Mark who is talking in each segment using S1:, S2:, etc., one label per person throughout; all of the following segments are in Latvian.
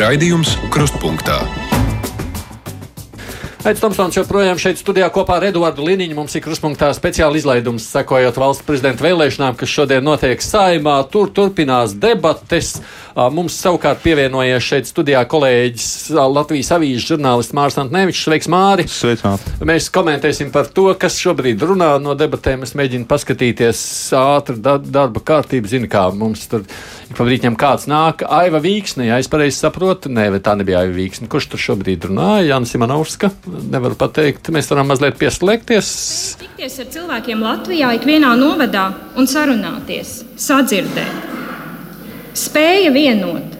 S1: Raidījums Krustpunktā.
S2: Aits Tomsons joprojām šeit studijā kopā ar Eduardu Liniņu. Mums ir kruspunktā speciāla izlaidums, sekojot valsts prezidenta vēlēšanām, kas šodien notiek saimā. Tur turpinās debates. Mums savukārt pievienojies šeit studijā kolēģis Latvijas avīzes žurnālists Mārs Antnevičs. Sveiks, Māri!
S3: Sveicināti!
S2: Mēs komentēsim par to, kas šobrīd runā no debatēm. Es mēģinu paskatīties ātri da darba kārtību. Zinu, kā mums tur pa brīķiem kāds nāk. Aiva Vīksne, ja es pareizi saprotu, nē, tā nebija Aiva Vīksne. Kurš tur šobrīd runāja? Jānis Imanovska nevaru pateikt. Mēs varam mazliet pieslēgties.
S4: Tikties ar cilvēkiem Latvijā, ikvienā novadā un sarunāties, sadzirdēt. Spēja vienot,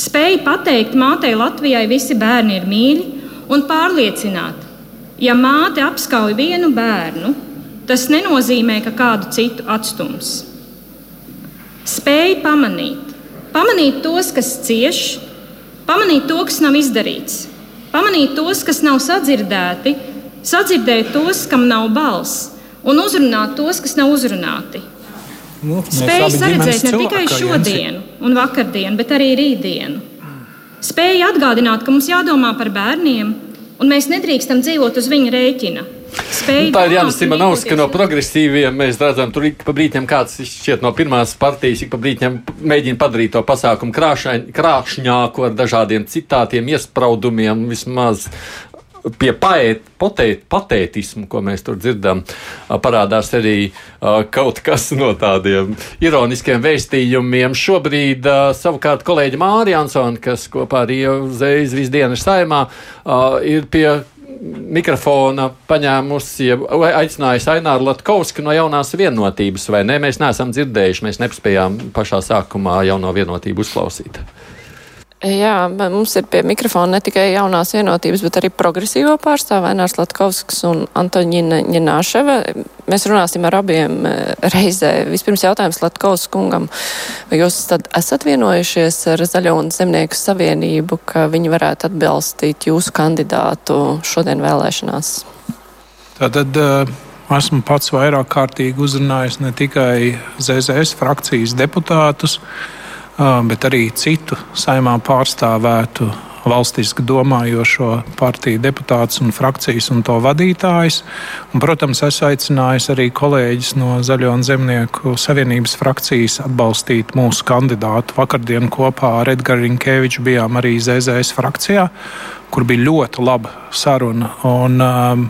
S4: spēja pateikt mātei Latvijai visi bērni ir mīļi un pārliecināt, ja māte apskauj vienu bērnu, tas nenozīmē, ka kādu citu atstums. Spēja pamanīt, pamanīt tos, kas cieš, pamanīt to, kas nav izdarīts, pamanīt tos, kas nav sadzirdēti, sadzirdēt tos, kam nav balss, un uzrunāt tos, kas nav uzrunāti.
S3: Nu,
S4: Spēja saredzēt ne tikai šodienu un vakardienu, bet arī rītdienu. Spēja atgādināt, ka mums jādomā par bērniem, un mēs nedrīkstam dzīvot uz viņa rēķina.
S2: Spēja tā ir Jānis Simonovs, ka no progresīviem. Mēs redzam, tur ik pa brīķiem kāds šķiet no pirmās partijas, ik pa brīķiem mēģina padarīt to pasākumu krāšņāku ar dažādiem citātiem, iespraudumiem, vismaz pie paēt, potēt, patētismu, ko mēs tur dzirdam, parādās arī kaut kas no tādiem ironiskiem vēstījumiem. Šobrīd savukārt kolēģi Mārija Ansona, kas kopā ar Ievu Zējas visdienas saimā ir pie mikrofona paņēmusi, aicinājusi Aināru Latkovski no jaunās vienotības, vai ne? Mēs neesam dzirdējuši, mēs nespējām pašā sākumā jauno vienotību uzklausīt.
S5: Jā, mums ir pie mikrofona ne tikai jaunās vienotības, bet arī progresīvo pārstāvē Nārs Latkovskis un Antoņina Ņināševa. Mēs runāsim ar abiem eh, reizē. Vispirms jautājums Latkovs kungam. Vai jūs tad esat vienojušies ar Zaļo un Zemnieku savienību, ka viņi varētu atbalstīt jūsu kandidātu šodien vēlēšanās?
S3: Tātad uh, esmu pats vairāk kārtīgi uzrunājis ne tikai ZZS frakcijas deputātus, bet arī citu saimā pārstāvētu valstiski domājošo partiju deputātus un frakcijas un to vadītājus. Un, protams, es aicināju arī kolēģis no Zaļo un Zemnieku savienības frakcijas atbalstīt mūsu kandidātu. Vakardien kopā ar Edgars Rinkeviču bijām arī ZZS frakcijā, kur bija ļoti laba saruna. Un, um,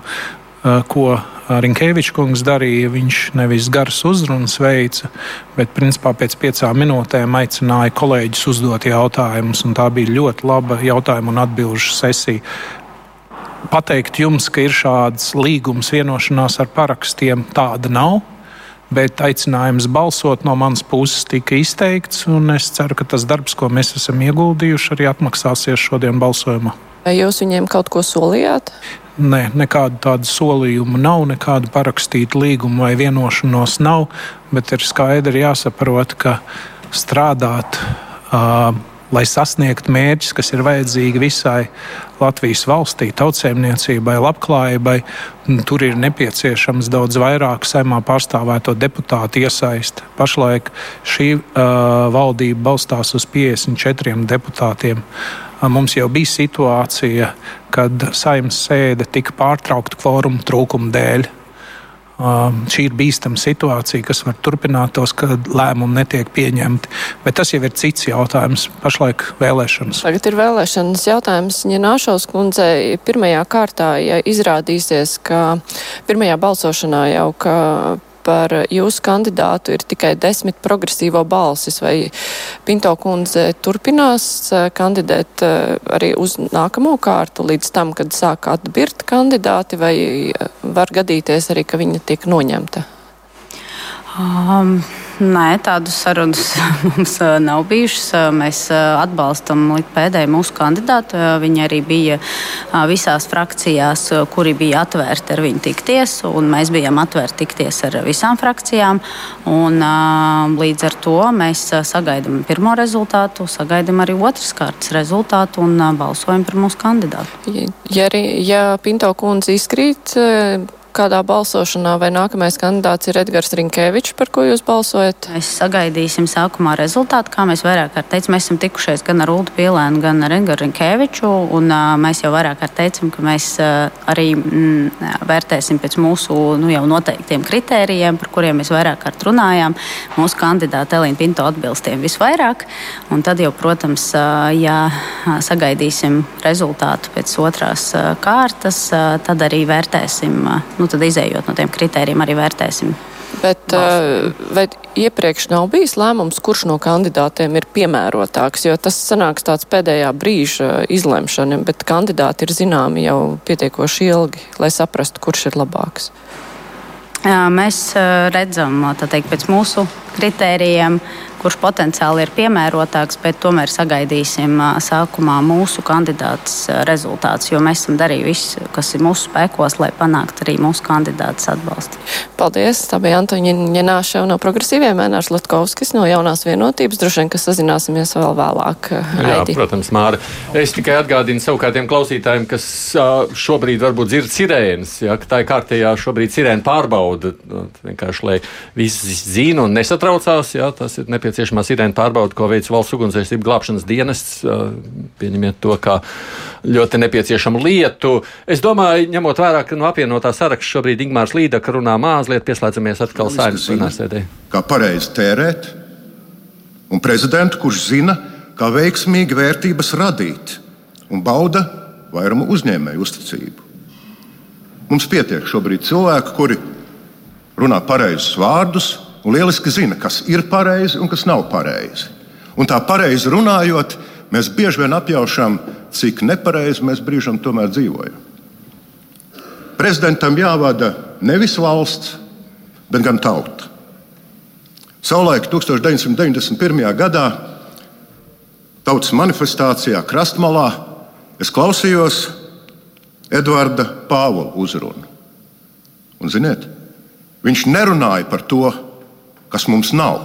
S3: ko Rinkēvičs kungs darīja. Viņš nevis garas uzrunas veica, bet principā pēc piecām minūtēm aicināja kolēģis uzdot jautājumus. Tā bija ļoti laba jautājumu un atbildžu sesija. Pateikt jums, ka ir šāds līgums, vienošanās ar parakstiem, tāda nav. Bet aicinājums balsot no manas puses tika izteikts, es ceru, ka tas darbs, ko mēs esam ieguldījuši, arī atmaksāsies šodien balsojumā.
S5: Vai jūs viņiem kaut ko solījāt?
S3: Nē, nekādu tādu solījumu nav, nekādu parakstītu līgumu vai vienošanos nav. Bet ir skaidri jāsaprot, ka strādāt, uh, lai sasniegtu mērķus, kas ir vajadzīgi visai Latvijas valstī, tautsēmniecībai, labklājībai, tur ir nepieciešams daudz vairāk saimā pārstāvēto deputātu iesaist. Pašlaik šī uh, valdība balstās uz 54 deputātiem. Mums jau bija situācija, kad saimnes sēde tika pārtraukta kvoruma trūkuma dēļ. Šī ir bīstama situācija, kas var turpināties, kad lēmumi netiek pieņemti. Bet tas jau ir cits jautājums. Pašlaik vēlēšanas.
S5: Tagad ir vēlēšanas jautājums. Ja Nāšaus kundzei pirmajā kārtā ja izrādīsies, ka pirmajā balsošanā jau ka par jūsu kandidātu ir tikai desmit progresīvo balsis, vai Pinto kundze turpinās eh, kandidēt eh, arī uz nākamo kārtu līdz tam, kad sāk atbirt kandidāti, vai eh, var gadīties arī, ka viņa tiek noņemta?
S6: Um. Nē, tādas sarunas mums nav bijušas. Mēs atbalstam līdz pēdējai mūsu kandidātu. Viņa arī bija visās frakcijās, kuri bija atvērti ar viņu tikties, mēs bijām atvērti tikties ar visām frakcijām. Un, līdz ar to mēs sagaidām pirmo rezultātu, sagaidām arī otras kārtas rezultātu un balsojam par mūsu kandidātu.
S5: Ja, arī, ja Pinto kundze izkrīt kādā balsošanā, vai nākamais kandidāts ir Edgars Rinkēvičs, par ko jūs balsojat?
S6: Mēs sagaidīsim sākumā rezultātu, kā mēs vairāk kārt teicām. Mēs esam tikušies gan ar Ulu Pielēnu, gan ar Edgars Rinkēviču, un uh, mēs jau vairāk kārt teicām, ka mēs uh, arī mm, vērtēsim pēc mūsu nu, jau noteiktiem kritērijiem, par kuriem mēs vairāk kārt runājām. Mūsu kandidāte Elīna Pinto atbilst tiem visvairāk, un tad jau, protams, uh, ja sagaidīsim rezultātu pēc otrās kārtas, tad arī vērtēsim, nu, tad izējot no tiem kritērijiem, arī vērtēsim.
S5: Bet, vai iepriekš nav bijis lēmums, kurš no kandidātiem ir piemērotāks? Jo tas sanāks tāds pēdējā brīža izlemšana, bet kandidāti ir zināmi jau pietiekoši ilgi, lai saprastu, kurš ir labāks.
S6: Mēs redzam, teikt, pēc mūsu kritērijiem, kurš potenciāli ir piemērotāks, bet tomēr sagaidīsim sākumā mūsu kandidātas rezultātus, jo mēs esam darījuši visu, kas ir mūsu spēkos, lai panāktu arī mūsu kandidātas atbalstu.
S5: Paldies! Tā bija Antoņa Ņenāša no progresīviem, Mēnārs Latkovskis no jaunās vienotības. Droši vien, ka sazināsimies vēl vēlāk.
S2: Jā, Aidi. protams, Māra. Es tikai atgādinu savukārtiem klausītājiem, kas šobrīd varbūt dzird sirēnas, ja, ka tā ir kārtējā šobrīd sirēna pārbauda, vienkārši, lai visi zina un nesatraucās, ja, tas ir nepieciešams nepieciešamā sirēna pārbauda, ko veic valsts ugunsdzēsību glābšanas dienests. Pieņemiet to kā ļoti nepieciešamu lietu. Es domāju, ņemot vērā, ka no apvienotā saraksta šobrīd Ingmārs Līdaka runā mazliet, pieslēdzamies atkal saimnes plenārsēdē.
S7: Kā pareizi tērēt, un prezidentu, kurš zina, kā veiksmīgi vērtības radīt un bauda vairumu uzņēmēju uzticību. Mums pietiek šobrīd cilvēki, kuri runā pareizus vārdus, un lieliski zina, kas ir pareizi un kas nav pareizi. Un tā pareizi runājot, mēs bieži vien apjaušam, cik nepareizi mēs brīžam tomēr dzīvojam. Prezidentam jāvada nevis valsts, bet gan tauta. Savulaik 1991. gadā tautas manifestācijā Krastmalā es klausījos Edvarda Pāvila uzrunu. Un, ziniet, viņš nerunāja par to, kas mums nav.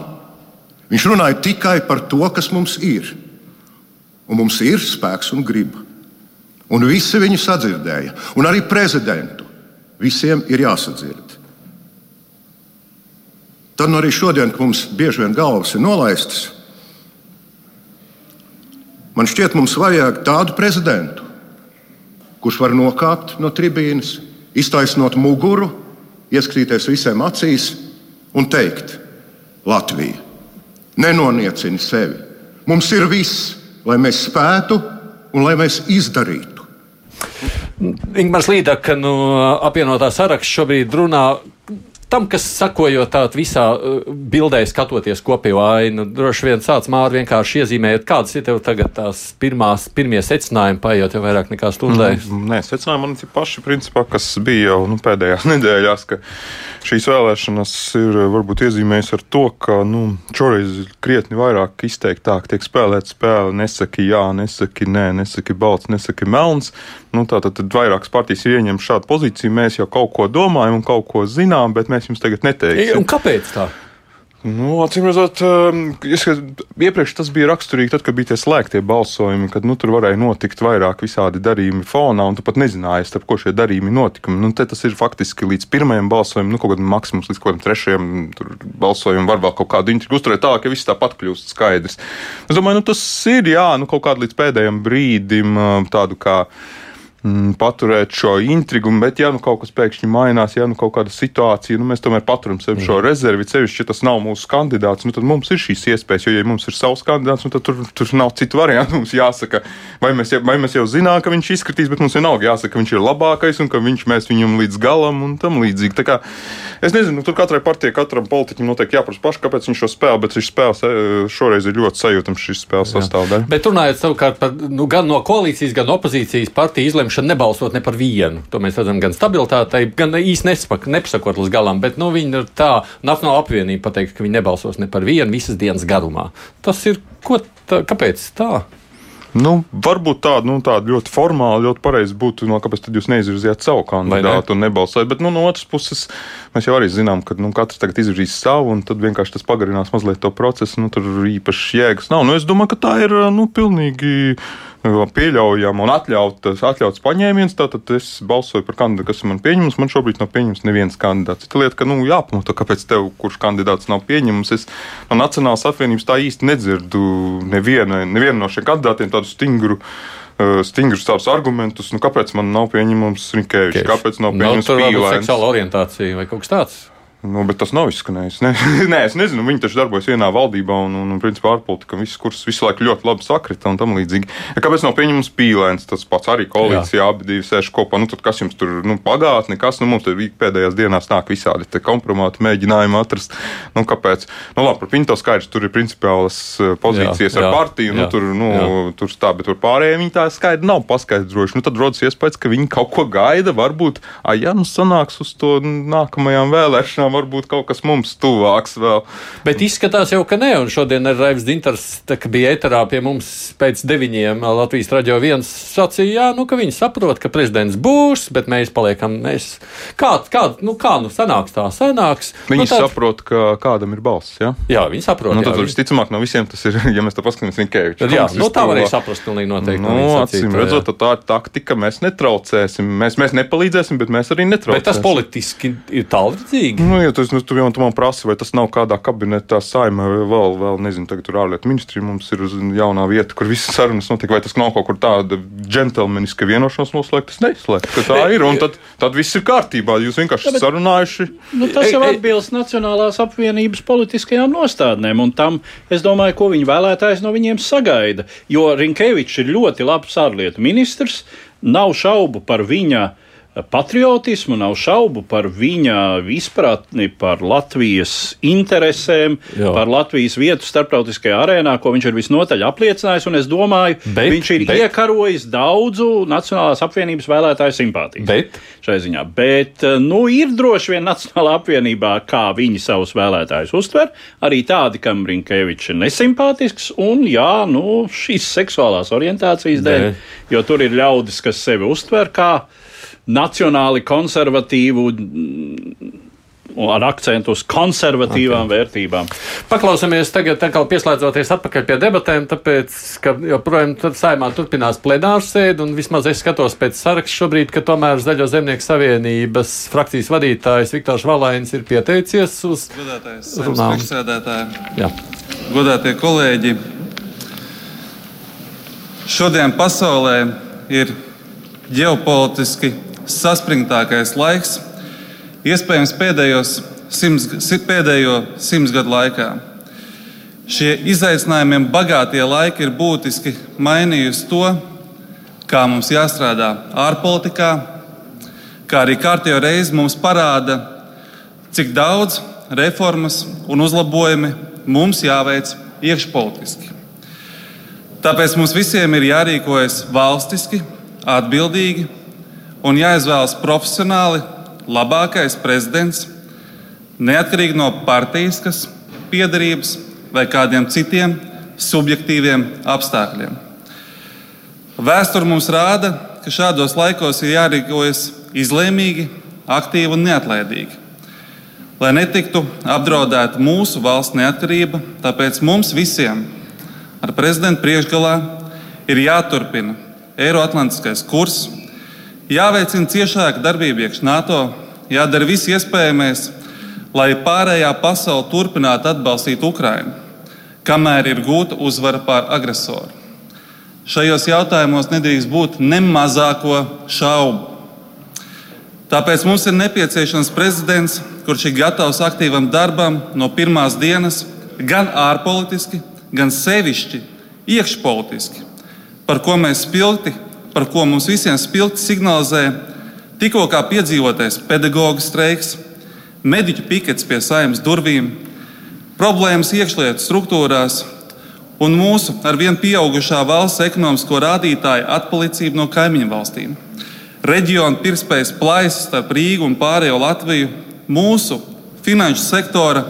S7: Viņš runāja tikai par to, kas mums ir. Un mums ir spēks un griba. Un visi viņu sadzirdēja, un arī prezidentu. Visiem ir jāsadzird. Tad nu arī šodien, kad mums bieži vien galvas ir nolaistas, man šķiet, mums vajag tādu prezidentu, kurš var nokāpt no tribīnes, iztaisnot muguru, ieskatīties visiem acīs un teikt, Latvija. Nenoniecini sevi. Mums ir viss, lai mēs spētu un lai mēs izdarītu.
S2: Ingūns Līdaka no apvienotā saraksta šobrīd runā Tam, kas sakojot tādā visā uh, bildē, skatoties kopējo ainu, droši vien sāc māri vienkārši iezīmēt, kādas ir tev tagad tās pirmās, pirmie secinājumi, paiet jau vairāk nekā stundai.
S8: Mm, nē, secinājumi man ir paši, principā, kas bija jau nu, pēdējās nedēļās, ka šīs vēlēšanas ir varbūt iezīmējas ar to, ka nu, šoreiz krietni vairāk izteiktāk tiek spēlēta spēle. Nesaki jā, nesaki nē, nesaki balts, nesaki melns. Nu, Tātad tad vairākas partijas ir ieņemtas šādu pozīciju. Mēs jau kaut ko domājam un kaut ko zinām, bet mēs jums tagad neteiksim.
S2: Un kāpēc tā?
S8: Nu, Atcīm redzot, um, iepriekš tas bija raksturīgi, tad, kad bija tie slēgtie balsojumi, kad nu, tur varēja notikt vairāk visādi darījumi fonā, un tu pat nezināji, starp ko šie darījumi notika. Nu, tas ir faktiski līdz pirmajam balsojumam, nu, kaut kādam maksimums līdz kaut kādam trešajam balsojumam, var vēl kaut kādu intrigu uzturēt tā, ka viss tāpat kļūst skaidrs. Es domāju, nu, tas ir jā, nu, kaut kādu līdz pēdējiem brīdim um, tādu kā mm, paturēt šo intrigu, bet, ja nu kaut kas pēkšņi mainās, ja nu kaut kāda situācija, nu mēs tomēr paturam sev šo mhm. rezervi, sevišķi, ja tas nav mūsu kandidāts, nu tad mums ir šīs iespējas, jo, ja mums ir savs kandidāts, nu tad tur, tur nav citu variantu. Mums jāsaka, vai mēs, vai mēs jau zinām, ka viņš izskatīs, bet mums vienalga jāsaka, ka viņš ir labākais un ka viņš mēs viņam līdz galam un tam līdzīgi. Tā kā, es nezinu, tur katrai partijai, katram politiķim noteikti jāprasa paši, kāpēc viņš šo spēli, bet šis spēles šoreiz ir ļoti sajūtams šis spēles sastāvdaļa.
S2: Bet runājot savukārt par nu, gan no koalīcijas, gan opozīcijas partiju izlemšanu izlemšana nebalsot ne par vienu. To mēs redzam gan stabilitātei, gan īsti nepasakot līdz galam. Bet nu, viņi ir tā, Nacionāla apvienība pateikt, ka viņi nebalsos ne par vienu visas dienas garumā. Tas ir ko tā, kāpēc tā?
S8: Nu, varbūt tāda, nu, tāda ļoti formāla, ļoti pareiza būtu, no kāpēc jūs neizvirzījāt savu kandidātu ne? un nebalsojat. Bet nu, no otras puses, mēs jau arī zinām, ka nu, katrs tagad izvirzīs savu, un tad vienkārši tas pagarinās mazliet to procesu. Nu, tur īpaši jēgas nav. Nu, es domāju, ka tā ir nu, pilnīgi pieļaujama un atļauts, atļauts paņēmiens. Tātad es balsoju par kandidātu, kas man pieņems. Man šobrīd nav pieņemts neviens kandidāts. Cita lieta, ka nu, jāpamato, kāpēc tev, kurš kandidāts nav pieņemams. Es no Nacionālās apvienības tā īsti nedzirdu nevienu, nevienu no šiem kandidātiem tādu stingru. Uh, stingrus tādus argumentus, nu, kāpēc man nav pieņemams Rinkēvičs, kāpēc nav pieņemams
S2: no,
S8: Pīlēns.
S2: Seksuāla orientācija vai kaut kas tāds.
S8: Nu, bet tas nav izskanējis. Ne, nē, es nezinu, viņi taču darbojas vienā valdībā, un, un, un principā ārpolitika viss kurs visu laiku ļoti labi sakrita un tam līdzīgi. Ja kāpēc nav pieņemams pīlēns? Tas pats arī koalīcijā, abi divi sēž kopā. Nu, tad kas jums tur nu, pagātne, kas nu, mums tur pēdējās dienās nāk visādi kompromāti mēģinājumi atrast? Nu, kāpēc? Nu, labi, par Pinto skaidrs, tur ir principiālas eh, pozīcijas jā, jā, ar partiju, nu, jā, tur, nu, jā. tur tā, bet tur pārējiem viņi tā skaidri nav paskaidrojuši. Nu, tad rodas iespējas, ka viņi kaut ko gaida, varbūt, ah, ja nu sanāks uz to nākamajām vēlēšanām varbūt kaut kas mums tuvāks vēl.
S2: Bet izskatās jau, ka ne. Un šodien ir Raivs Dintars, bija eterā pie mums pēc deviņiem Latvijas raģio viens sacīja, jā, nu, ka viņi saprot, ka prezidents būs, bet mēs paliekam. Mēs... Kā, kā, nu, kā nu sanāks tā? Sanāks.
S8: Viņi
S2: nu, tā...
S8: saprot, ka kādam ir balss. Ja?
S2: Jā, viņi saprot.
S8: Nu, tad
S2: jā,
S8: visticamāk no visiem tas ir, ja mēs tā paskatāmies Rinkēviču.
S2: Tad, jā, nu, tā varēja saprast pilnīgi noteikti.
S8: Nu, no acīm redzot, tā ir taktika, mēs netraucēsim. Mēs, mēs nepalīdzēsim, bet mēs arī netraucēsim. Bet
S2: tas politiski ir tālredzīgi.
S8: Nu, ja tas, nu, tu, tu man prasi, vai tas nav kādā kabinetā saimē, vai vēl, vēl nezinu, tagad tur ārlietu ministrija mums ir jaunā vieta, kur visas sarunas notiek, vai tas nav kaut kur tāda džentlmeniska vienošanās noslēgta, tas neizslēgta. Tā ir, un tad, tad viss ir kārtībā. Jūs vienkārši esat sarunājuši.
S9: Nu, tas jau atbilst Nacionālās apvienības politiskajām nostādnēm, un tam, es domāju, ko viņi vēlētājs no viņiem sagaida. Jo Rinkevičs ir ļoti labs ārlietu ministrs, nav šaubu par viņa uh, patriotismu, nav šaubu par viņa izpratni par Latvijas interesēm, Jā. par Latvijas vietu starptautiskajā arēnā, ko viņš ir visnotaļ apliecinājis. Es domāju, bet, viņš ir bet, iekarojis daudzu Nacionālās apvienības vēlētāju simpātiju. Bet. Bet nu, ir droši vien Nacionālā apvienībā, kā viņi savus vēlētājus uztver, arī tādi, kam Rinkēvičs ir nesimpātisks un jā, nu, šīs seksuālās orientācijas dēļ, jo tur ir ļaudis, kas sevi uztver kā nacionāli konservatīvu ar akcentu uz konservatīvām okay. vērtībām.
S2: Paklausāmies tagad, atkal pieslēdzoties atpakaļ pie debatēm, tāpēc, ka joprojām saimā turpinās plenārs sēde, un vismaz es skatos pēc saraksta šobrīd, ka tomēr Zaļo zemnieku savienības frakcijas vadītājs Viktors Valains ir pieteicies uz
S10: runām. Jā. Godātie kolēģi, šodien pasaulē ir ģeopolitiski saspringtākais laiks, iespējams, pēdējos simts, pēdējo simts gadu laikā. Šie izaicinājumiem bagātie laiki ir būtiski mainījusi to, kā mums jāstrādā ārpolitikā, kā arī kārtējo reizi mums parāda, cik daudz reformas un uzlabojumi mums jāveic iekšpolitiski. Tāpēc mums visiem ir jārīkojas valstiski, atbildīgi un jāizvēlas profesionāli labākais prezidents, neatkarīgi no partijas, kas piedarības vai kādiem citiem subjektīviem apstākļiem. Vēsture mums rāda, ka šādos laikos ir jārīkojas izlēmīgi, aktīvi un neatlaidīgi. Lai netiktu apdraudēta mūsu valsts neatkarība, tāpēc mums visiem ar prezidentu priekšgalā ir jāturpina Eiroatlantiskais kurs, Jāveicina ciešāka darbība iekšā NATO, jādara viss iespējamais, lai pārējā pasaule turpinātu atbalstīt Ukrainu, kamēr ir gūta uzvara pār agresoru. Šajos jautājumos nedrīkst būt ne mazāko šaubu. Tāpēc mums ir nepieciešams prezidents, kurš ir gatavs aktīvam darbam no pirmās dienas, gan ārpolitiski, gan sevišķi iekšpolitiski, par ko mēs spilgti par ko mums visiem spilgti signalizē tikko piedzīvotais pedagoģa streiks, mediķu pikets pie saimnes durvīm, problēmas iekšlietu struktūrās un mūsu ar vien pieaugušā valsts ekonomisko rādītāju atpalicību no kaimiņu valstīm. Reģiona pirktspējas plaisas starp Rīgu un pārējo Latviju, mūsu finanšu sektora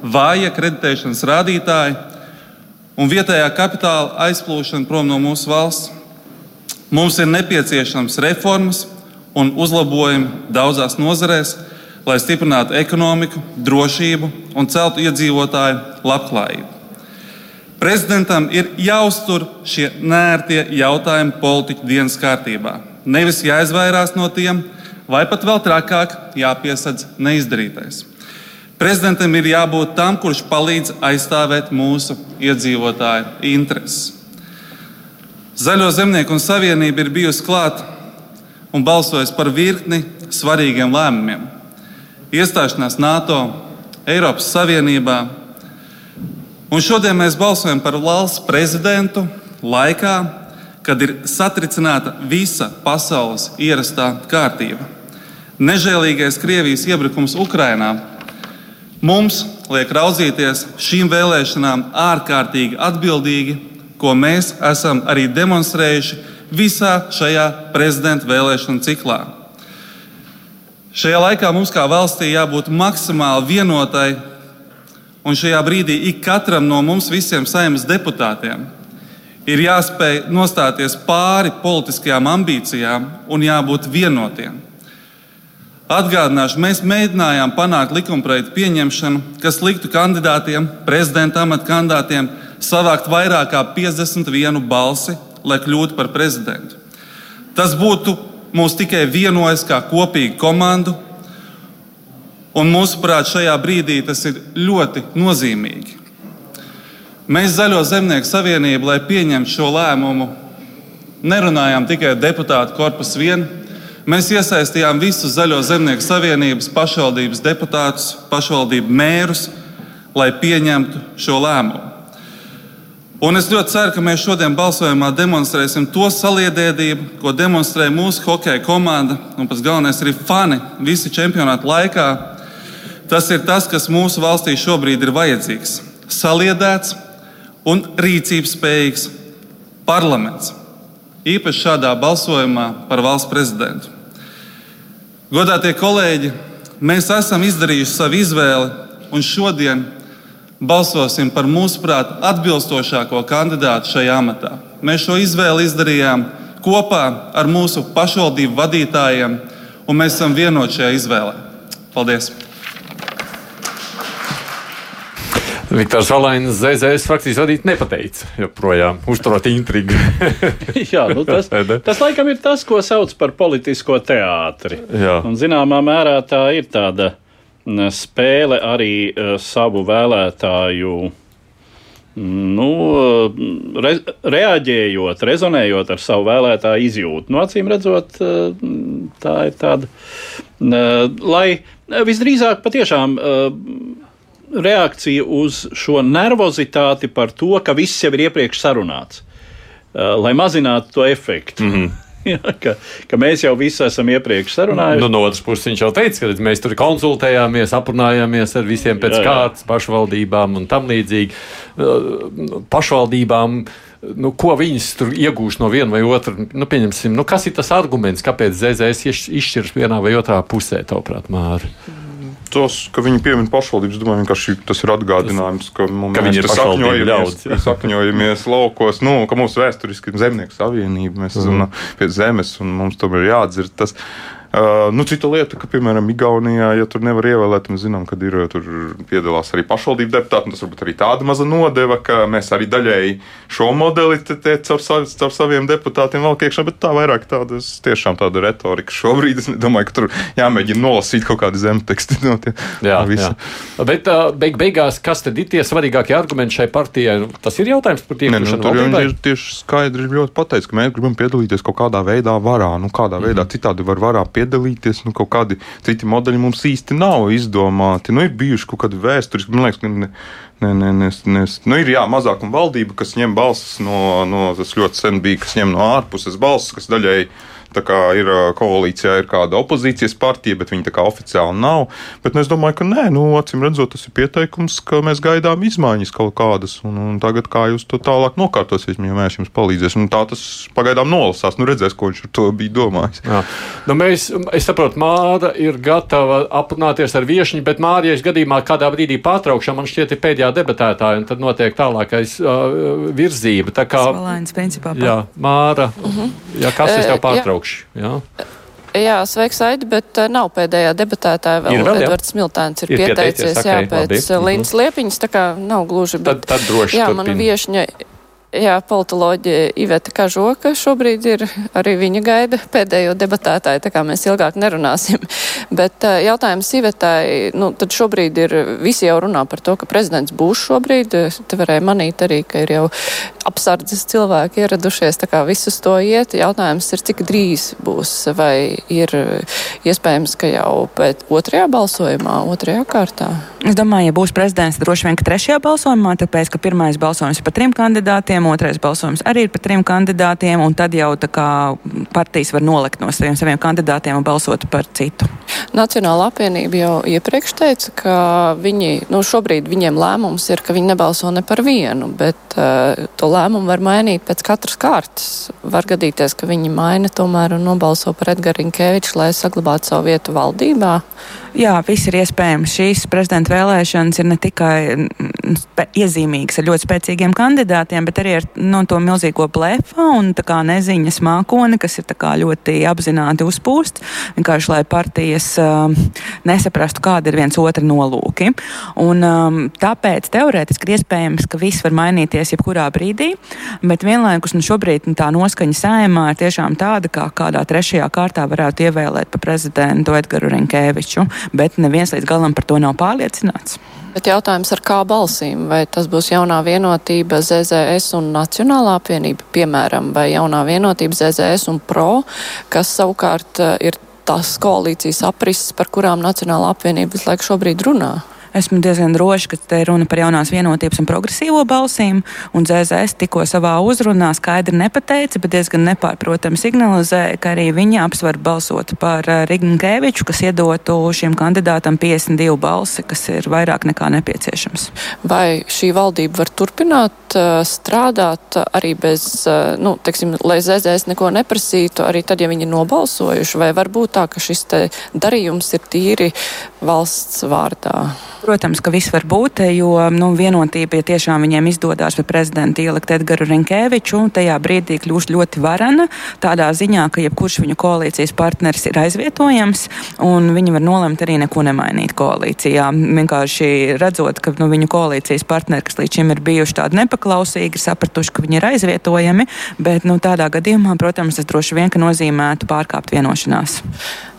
S10: vāja kreditēšanas rādītāji un vietējā kapitāla aizplūšana prom no mūsu valsts. Mums ir nepieciešams reformas un uzlabojumi daudzās nozarēs, lai stiprinātu ekonomiku, drošību un celtu iedzīvotāju labklājību. Prezidentam ir jāuztur šie nērtie jautājumi politiķu dienas kārtībā. Nevis jāizvairās no tiem, vai pat vēl trakāk jāpiesadz neizdarītais. Prezidentam ir jābūt tam, kurš palīdz aizstāvēt mūsu iedzīvotāju intereses. Zaļo zemnieku un savienība ir bijusi klāta un balsojusi par virkni svarīgiem lēmumiem. Iestāšanās NATO, Eiropas Savienībā. Un šodien mēs balsojam par valsts prezidentu laikā, kad ir satricināta visa pasaules ierastā kārtība. Nežēlīgais Krievijas iebrukums Ukrajinā mums liek raudzīties šīm vēlēšanām ārkārtīgi atbildīgi, ko mēs esam arī demonstrējuši visā šajā prezidenta vēlēšanu ciklā. Šajā laikā mums kā valstī jābūt maksimāli vienotai, un šajā brīdī ik katram no mums visiem saimnes deputātiem ir jāspēj nostāties pāri politiskajām ambīcijām un jābūt vienotiem. Atgādināšu, mēs mēģinājām panākt likumprojektu pieņemšanu, kas liktu kandidātiem, prezidenta amata kandidātiem, savākt vairāk kā 51 balsi, lai kļūtu par prezidentu. Tas būtu mūs tikai vienojis kā kopīgu komandu, un mūsuprāt, šajā brīdī tas ir ļoti nozīmīgi. Mēs Zaļo zemnieku savienību, lai pieņemtu šo lēmumu, nerunājām tikai deputātu korpusu vien. Mēs iesaistījām visus Zaļo zemnieku savienības pašvaldības deputātus, pašvaldību mērus, lai pieņemtu šo lēmumu. Un es ļoti ceru, ka mēs šodien balsojumā demonstrēsim to saliedētību, ko demonstrē mūsu hokeja komanda un pats galvenais arī fani visi čempionāta laikā. Tas ir tas, kas mūsu valstī šobrīd ir vajadzīgs. Saliedēts, un rīcības spējīgs parlaments. Īpaši šādā balsojumā par valsts prezidentu. Godātie kolēģi, mēs esam izdarījuši savu izvēli, un šodien balsosim par mūsuprāt atbilstošāko kandidātu šajā amatā. Mēs šo izvēli izdarījām kopā ar mūsu pašvaldību vadītājiem, un mēs esam vienoti šajā izvēlē. Paldies!
S2: Viktors Valainis, ZZS frakcijas vadīt nepateica, joprojām uzturot intrigu.
S9: Jā, nu tas, tas laikam ir tas, ko sauc par politisko teātri.
S2: Jā.
S9: Un, zināmā mērā tā ir tāda spēle arī uh, savu vēlētāju. Nu, re, reaģējot, rezonējot ar savu vēlētāju izjūtu. Nu, acīm redzot, tā ir tāda, lai visdrīzāk patiešām reakcija uz šo nervozitāti par to, ka viss jau ir iepriekš sarunāts, lai mazinātu to efektu. Mm -hmm. Jā, ka, ka mēs jau visi esam iepriekš sarunājuši.
S2: Nu, no otras puses, viņš jau teica, ka mēs tur konsultējāmies, aprunājāmies ar visiem pēc jā, jā. kārtas, pašvaldībām un tam līdzīgi. Uh, pašvaldībām, nu, ko viņas tur iegūst no viena vai otra. Nu, nu, kas ir tas arguments, kāpēc ZZS izšķiras vienā vai otrā pusē, tavuprāt, Māri?
S8: Tos, ka viņi piemin pašvaldības, domāju, vienkārši tas ir atgādinājums, ka, mums,
S2: ka viņi ir sakņojamies,
S8: sakņojamies laukos, nu, ka mums vēsturiski ir zemnieku savienība, mēs esam mm. pie zemes un mums tomēr jāatdzird tas. Uh, nu, cita lieta, ka, piemēram, Igaunijā, ja tur nevar ievēlēt, mēs zinām, ka ir tur piedalās arī pašvaldību deputāti. Tas varbūt arī tāda maza nodeva, ka mēs arī daļēji šo modeli caur, sav, caur saviem deputātiem vēl iekšā, bet tā vairāk tāda, tiešām tāda retorika. Šobrīd es domāju, ka tur jāmēģina nolasīt kaut kādi zemteksti no tie.
S2: Jā, jā. Bet uh, beig, beigās, kas tad ir tie svarīgākie argumenti šai partijai? Nu, tas ir jautājums par tiem,
S8: nu, tur viņi ir tieši skaidri ļoti pateicis, ka mēs gribam piedalīties kaut kādā veidā varā, nu kādā veidā mm -hmm. citādi var varā piedalīties piedalīties. Nu, kaut kādi citi modeļi mums īsti nav izdomāti. Nu, ir bijuši kaut kādi vēsturiski, man liekas, ne, ne, ne, ne, ne, nu, ir jā, mazākuma valdība, kas ņem balsis no, no tas ļoti sen bija, kas ņem no ārpuses balsis, kas daļai ir koalīcijā ir kāda opozīcijas partija, bet viņa tā kā oficiāli nav. Bet nu, es domāju, ka nē, nu, acīm redzot, tas ir pieteikums, ka mēs gaidām izmaiņas kaut kādas. Un, un tagad, kā jūs to tālāk nokārtosiet, ja mēs jums palīdzēsim, tā tas pagaidām nolasās. Nu, redzēs, ko viņš ar to bija domājis. Jā.
S2: Nu, mēs, es saprotu, Māra ir gatava aprunāties ar viešņu, bet Māra, ja es gadījumā kādā brīdī pārtraukšu, man šķiet, ir pēdējā debatētāja, un tad notiek tālākais uh, virzība. Tā kā,
S11: Spalēns, principā,
S2: jā, Māra, uh -huh. jā, kas es tev pārtraukšu? Augšu. Jā.
S5: Jā, sveiks, Aidi, bet uh, nav pēdējā debatētāja vēl.
S2: Ir vēl?
S5: Edvards Miltēns ir,
S2: Ir pieteicies,
S5: pieteicies,
S2: ok,
S5: jā, pēc uh, Līnas Liepiņas, tā kā nav gluži, bet.
S2: Tad, tad droši
S5: jā,
S2: turpini.
S5: mana viešņa. Jā, politoloģija Iveta Kažoka šobrīd ir arī viņa gaida pēdējo debatētāju, tā kā mēs ilgāk nerunāsim. Bet uh, jautājums Ivetai, nu, tad šobrīd ir, visi jau runā par to, ka prezidents būs šobrīd. Te varēja manīt arī, ka ir jau apsardzes cilvēki ieradušies, tā kā visus to iet. Jautājums ir, cik drīz būs, vai ir iespējams, ka jau pēc otrajā balsojumā, otrajā kārtā?
S11: Es domāju, ja būs prezidents, tad droši vien, ka trešajā balsojumā, tāpēc, ka pirmais balsojums ir par trim kandidātiem, otrais balsojums arī ir par trim kandidātiem, un tad jau tā kā partijas var nolikt no saviem, saviem kandidātiem un balsot par citu.
S5: Nacionāla apvienība jau iepriekš teica, ka viņi, nu šobrīd viņiem lēmums ir, ka viņi nebalso ne par vienu, bet uh, to lēmumu var mainīt pēc katras kārtas. Var gadīties, ka viņi maina tomēr un nobalso par Edgaru Rinkēviču, lai saglabātu savu vietu valdībā.
S11: Jā, viss ir iespējams. Šīs prezidenta vēlēšanas ir ne tikai iezīmīgas ar ļoti spēcīgiem kandidātiem, bet arī ar no, to milzīgo blefu un kā, neziņas mākoni, kas ir kā, ļoti apzināti uzpūst. Vienkārši lai partijas uh, nesaprastu, kāda ir viens otra nolūki. Un, um, tāpēc teorētiski ir iespējams, ka viss var mainīties jebkurā brīdī, bet vienlaikus nu, šobrīd nu, tā noskaņa sējumā ir tiešām tāda, kā kādā trešajā kārtā varētu ievēlēt par prezidentu Edgaru Rinkēviču bet neviens līdz galam par to nav pārliecināts.
S5: Bet jautājums ar kā balsīm? Vai tas būs jaunā vienotība ZZS un Nacionālā apvienība, piemēram, vai jaunā vienotība ZZS un PRO, kas savukārt eh, ir tās koalīcijas aprises, par kurām Nacionālā apvienība visu laiku šobrīd runā?
S11: Esmu diezgan droši, ka te ir runa par jaunās vienotības un progresīvo balsīm, un ZZS tikko savā uzrunā skaidri nepateica, bet diezgan nepārprotami signalizēja, ka arī viņi apsver balsot par Rignkeviču, kas iedotu šiem kandidātam 52 balsi, kas ir vairāk nekā nepieciešams.
S5: Vai šī valdība var turpināt uh, strādāt arī bez, uh, nu, teiksim, lai ZZS neko neprasītu, arī tad, ja viņi nobalsojuši, vai var būt tā, ka šis darījums ir tīri valsts vārdā?
S11: Protams, ka viss var būt, jo nu, vienotība, ja tiešām viņiem izdodas par prezidentu ielikt Edgars Rinkēviču, tajā brīdī kļūst ļoti varana. Tādā ziņā, ka jebkurš viņu koalīcijas partneris ir aizvietojams, un viņi var nolemt arī neko nemainīt koalīcijā. Vienkārši redzot, ka nu, viņu koalīcijas partneri, kas līdz šim ir bijuši tādi nepaklausīgi, ir sapratuši, ka viņi ir aizvietojami, bet nu, tādā gadījumā, protams, tas droši vien nozīmētu pārkāpt vienošanās.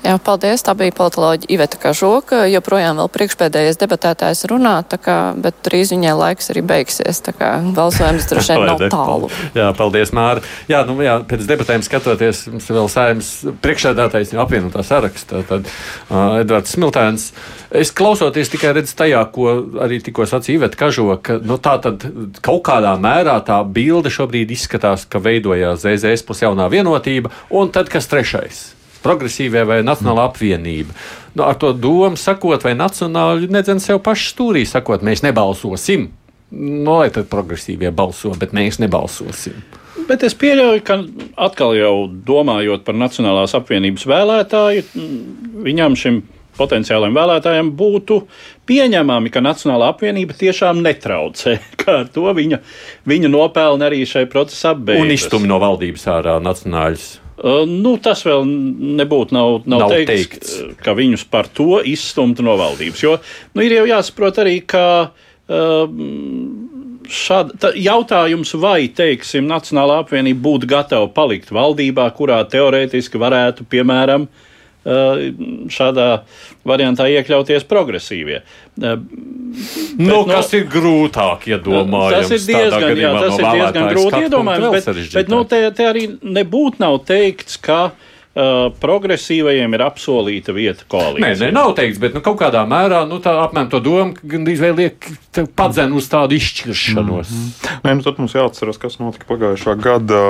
S5: Jā, paldies. Tā bija politoloģija Iveta Kažoka. Joprojām vēl priekšpēdējais debatētājs runā, kā, bet drīz viņai laiks arī beigsies. Tā kā balsojums droši vien nav tālu.
S2: Jā, paldies, Māra. Jā, nu, jā, pēc debatēm skatoties, mums vēl saimnes priekšsēdētājs no apvienotā saraksta, tad uh, Edvards Smiltēns. Es klausoties tikai redzu tajā, ko arī tikko sacīja Iveta Kažoka, nu, tā tad kaut kādā mērā tā bilde šobrīd izskatās, ka veidojās ZZS plus jaunā vienotība, un tad kas trešais? Progresīvie vai nacionāla apvienība. Nu, ar to domu sakot, vai nacionāli nedzen sev paši stūrī sakot, mēs nebalsosim. Nu, lai tad progresīvie balso, bet mēs nebalsosim.
S9: Bet es pieļauju, ka atkal jau domājot par Nacionālās apvienības vēlētāju, viņam šim potenciālajiem vēlētājiem būtu pieņemami, ka Nacionālā apvienība tiešām netraucē. Kā ar to viņa, viņa nopelna arī šai procesā beigas.
S2: Un iztum no valdības ārā nacionāļus.
S9: Nu, tas vēl nebūtu nav, nav, nav teikts, teikts, ka viņus par to izstumtu no valdības. Jo nu, ir jau jāsaprot arī, ka uh, šāda jautājums, vai, teiksim, Nacionālā apvienība būtu gatava palikt valdībā, kurā teorētiski varētu, piemēram, uh, šādā variantā iekļauties progresīvie. Uh,
S2: Bet, nu, kas no, ir grūtāk iedomājams?
S9: Tas ir diezgan, jā, tas no ir diezgan grūti iedomājams, bet, bet nu, te, te arī nebūtu nav teikts, ka Uh, progresīvajiem ir apsolīta vieta koalīcijā.
S2: Nē, nē, nav teikts, bet nu, kaut kādā mērā nu, tā apmēram to domu gandrīz vai liek padzen uz tādu izšķiršanos. Mm
S8: -hmm. Nē, nu, tad mums jāatcerās, kas notika pagājušā gada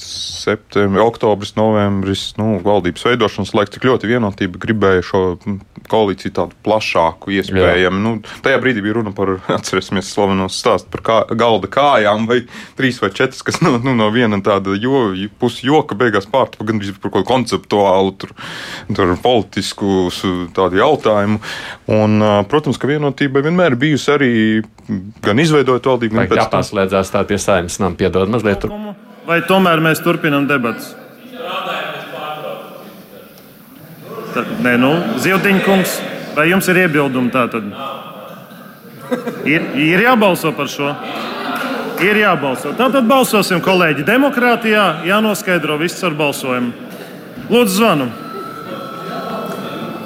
S8: septembris, oktobris, novembris, nu, valdības veidošanas laiks, cik ļoti vienotība gribēja šo koalīciju tādu plašāku, iespējami. Nu, tajā brīdī bija runa par, atcerēsimies, slavenos stāstu par kā, galda kājām, vai trīs vai četras, kas no, nu, no viena tāda jo, pusjoka beigās pārtapa gan par kaut ko konceptuālu, tur, tur politisku tādu jautājumu. Un, protams, ka vienotība vienmēr bijusi arī gan izveidojot valdību, gan
S2: pēc tam. Jāpārslēdzās tā pie saimnes nam piedod mazliet. Tur.
S12: Vai tomēr mēs turpinām debatas?
S13: Tā, nē, nu, Ziltiņkungs, vai jums ir iebildumi tātad? Ir, ir jābalso par šo. Ir jābalso. Tātad balsosim, kolēģi. Demokrātijā jānoskaidro viss ar balsojumu. Lūdzu, zvanu.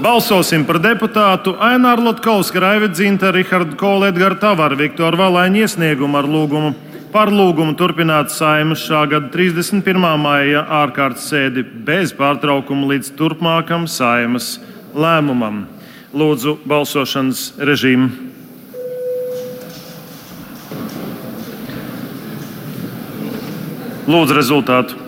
S13: Balsosim par deputātu Aināru Lotkovska, Raivu Dzinta, Rihardu Kolu, Edgars Tavaru, Viktoru Valaiņu iesniegumu ar lūgumu par lūgumu turpināt saimas šā gada 31. maija ārkārtas sēdi bez pārtraukuma līdz turpmākam saimas lēmumam. Lūdzu, balsošanas režīmu. Lūdzu, rezultātu.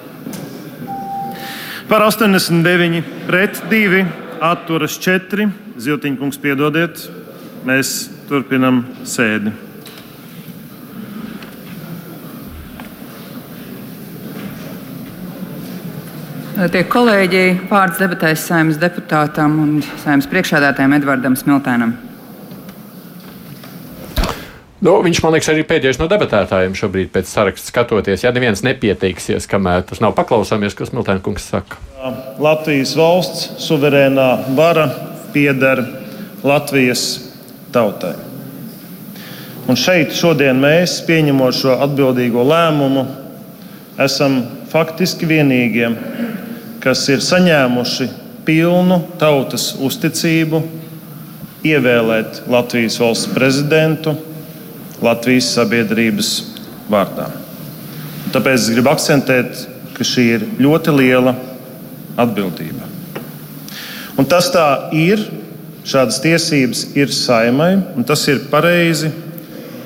S13: Par 89, pret 2, atturas 4. Ziltiņkungs, piedodiet, mēs turpinam sēdi.
S14: Tie kolēģi vārds debatēs saimnes deputātam un saimnes priekšādātājiem Edvardam Smiltēnam.
S2: Nu, viņš, man liekas, arī pēdējais no debatētājiem šobrīd pēc saraksta skatoties. Ja neviens nepieteiksies, kamēr tas nav paklausāmies, ko Smiltēna kungs saka.
S13: Latvijas valsts suverēnā vara pieder Latvijas tautai. Un šeit šodien mēs, pieņemot šo atbildīgo lēmumu, esam faktiski vienīgie, kas ir saņēmuši pilnu tautas uzticību ievēlēt Latvijas valsts prezidentu Latvijas sabiedrības vārdā. Tāpēc es gribu akcentēt, ka šī ir ļoti liela atbildība. Un tas tā ir. Šādas tiesības ir saimai, un tas ir pareizi,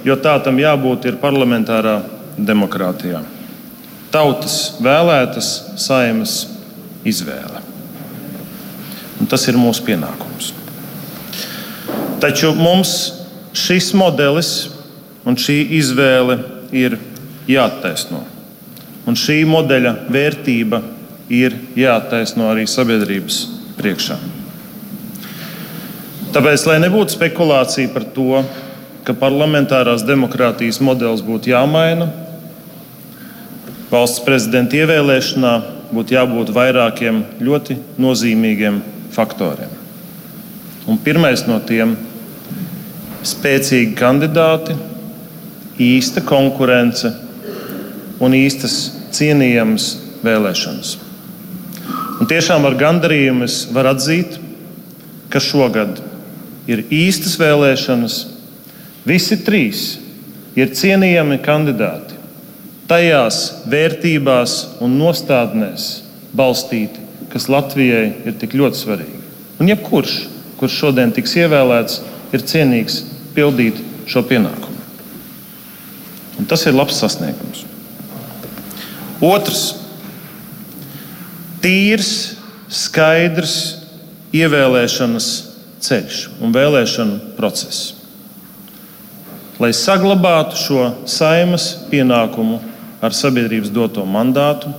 S13: jo tā tam jābūt ir parlamentārā demokrātijā. Tautas vēlētas saimas izvēle. Un tas ir mūsu pienākums. Taču mums šis modelis un šī izvēle ir jāattaisno. Un šī modeļa vērtība ir jāattaisno arī sabiedrības priekšā. Tāpēc, lai nebūtu spekulācija par to, ka parlamentārās demokrātijas modelis būtu jāmaina, valsts prezidenta ievēlēšanā būtu jābūt vairākiem ļoti nozīmīgiem faktoriem. Un pirmais no tiem - spēcīgi kandidāti, īsta konkurence un īstas cienījamas vēlēšanas. Un tiešām ar gandarījumu es varu atzīt, ka šogad ir īstas vēlēšanas. Visi trīs ir cienījami kandidāti. Tajās vērtībās un nostādnēs balstīti, kas Latvijai ir tik ļoti svarīgi. Un jebkurš, kurš šodien tiks ievēlēts, ir cienīgs pildīt šo pienākumu. Un tas ir labs sasniegums. Otrs - tīrs, skaidrs ievēlēšanas ceļš un vēlēšanu process. Lai saglabātu šo saimas pienākumu ar sabiedrības doto mandātu,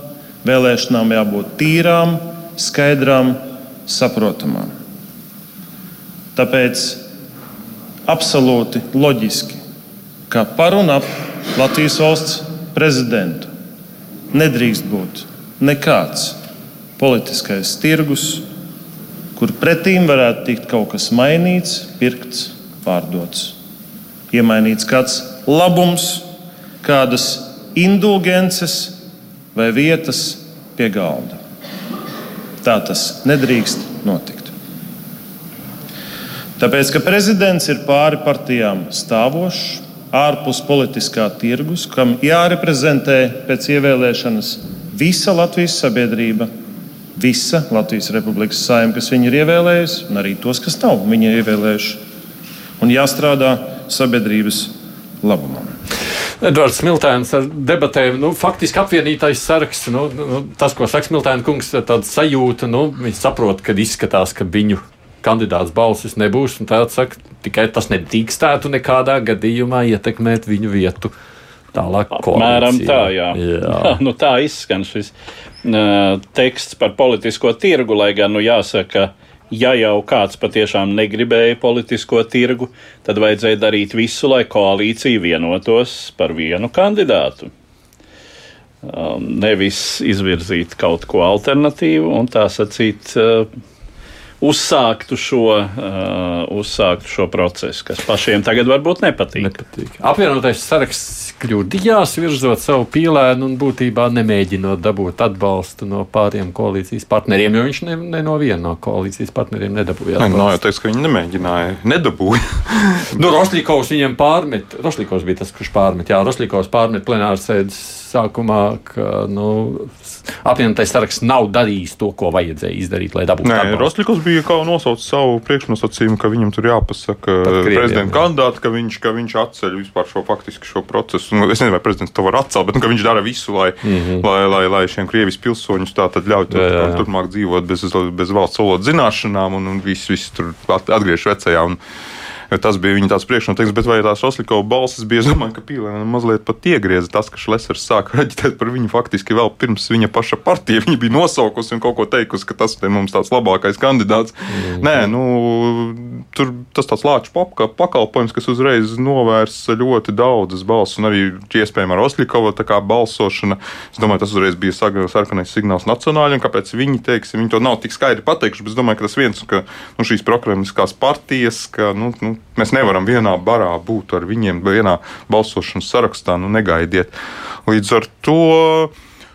S13: vēlēšanām jābūt tīrām, skaidrām, saprotamām. Tāpēc absolūti loģiski, ka par un ap Latvijas valsts prezidentu nedrīkst būt nekāds politiskais tirgus, kur pretīm varētu tikt kaut kas mainīts, pirkts, pārdots. Iemainīts kāds labums, kādas indulgences vai vietas pie galda. Tā tas nedrīkst notikt. Tāpēc, ka prezidents ir pāri partijām stāvošs, ārpus politiskā tirgus, kam jāreprezentē pēc ievēlēšanas visa Latvijas sabiedrība, visa Latvijas Republikas saima, kas viņu ir ievēlējusi, un arī tos, kas nav viņa ievēlējuši. Un jāstrādā sabiedrības labumam.
S2: Edvards Smiltēns ar debatēm, nu, faktiski apvienītais saraksts. Nu, nu, tas, ko saka Smiltēna kungs, tāds sajūta, nu, viņš saprot, ka izskatās, ka viņu kandidāts balsis nebūs. Tāds saka, tikai tas nedrīkstētu nekādā gadījumā ietekmēt viņu vietu. Tālāk,
S9: Apmēram koalīcijā. tā, jā. jā. nu, tā izskan šis uh, teksts par politisko tirgu, lai gan, nu, jāsaka, ja jau kāds patiešām negribēja politisko tirgu, tad vajadzēja darīt visu, lai koalīcija vienotos par vienu kandidātu. Nevis izvirzīt kaut ko alternatīvu un tā sacīt, uzsāktu šo, uh, uzsāktu šo procesu, kas pašiem tagad varbūt nepatīk.
S2: nepatīk. Apvienotais saraksts kļūdījās, virzot savu pīlēnu un būtībā nemēģinot dabūt atbalstu no pāriem koalīcijas partneriem, jo viņš ne, ne no viena no koalīcijas partneriem nedabūja.
S8: Nē, nav jau teiks, ka viņi nemēģināja, nedabūja.
S2: nu, Rošļikovs viņam pārmet, Rošļikovs bija tas, kurš pārmet, jā, Rošļikovs pārmet plenāras sēdes sākumā, ka nu, apvienotais saraksts nav darījis to, ko vajadzēja izdarīt, lai dabūtu
S8: Nē, Rostovs bija kā nosaucis savu priekšnosacījumu, ka viņam tur jāpasaka prezidenta kandidāts, ka viņš, ka viņš atceļ vispār šo faktiski šo procesu. Nu, es nezinu, vai prezidents to var atcelt, bet nu, viņš dara visu, lai, mm -hmm. lai, lai, lai šiem Krievijas pilsoņus tā tad ļautu jā. turpmāk dzīvot bez, bez valsts valodas zināšanām un, un viss, viss tur atgriežas vecajā. Un, Tas bija viņa tāds priekšnoteikums, bet vai tās Roslikova balsis bija, es domāju, ka Pīlēna mazliet pat iegrieza tas, ka Šlesers sāka raģitēt par viņu faktiski vēl pirms viņa paša partija. Viņa bija nosaukusi un kaut ko teikusi, ka tas ir mums tāds labākais kandidāts. Mm. Nē, nu, tur tas tāds lāču pakalpojums, kas uzreiz novērs ļoti daudzas balsis, un arī iespējama Roslikova balsošana. Es domāju, tas uzreiz bija sarkanais signāls nacionāļiem, kāpēc viņi, teiksim, viņi to nav tik skaidri pateikuši, bet es domāju, ka tas viens, ka nu, šīs prokremliskās partijas, ka, nu, nu, Mēs nevaram vienā barā būt ar viņiem, vienā balsošanas sarakstā, nu negaidiet. Līdz ar to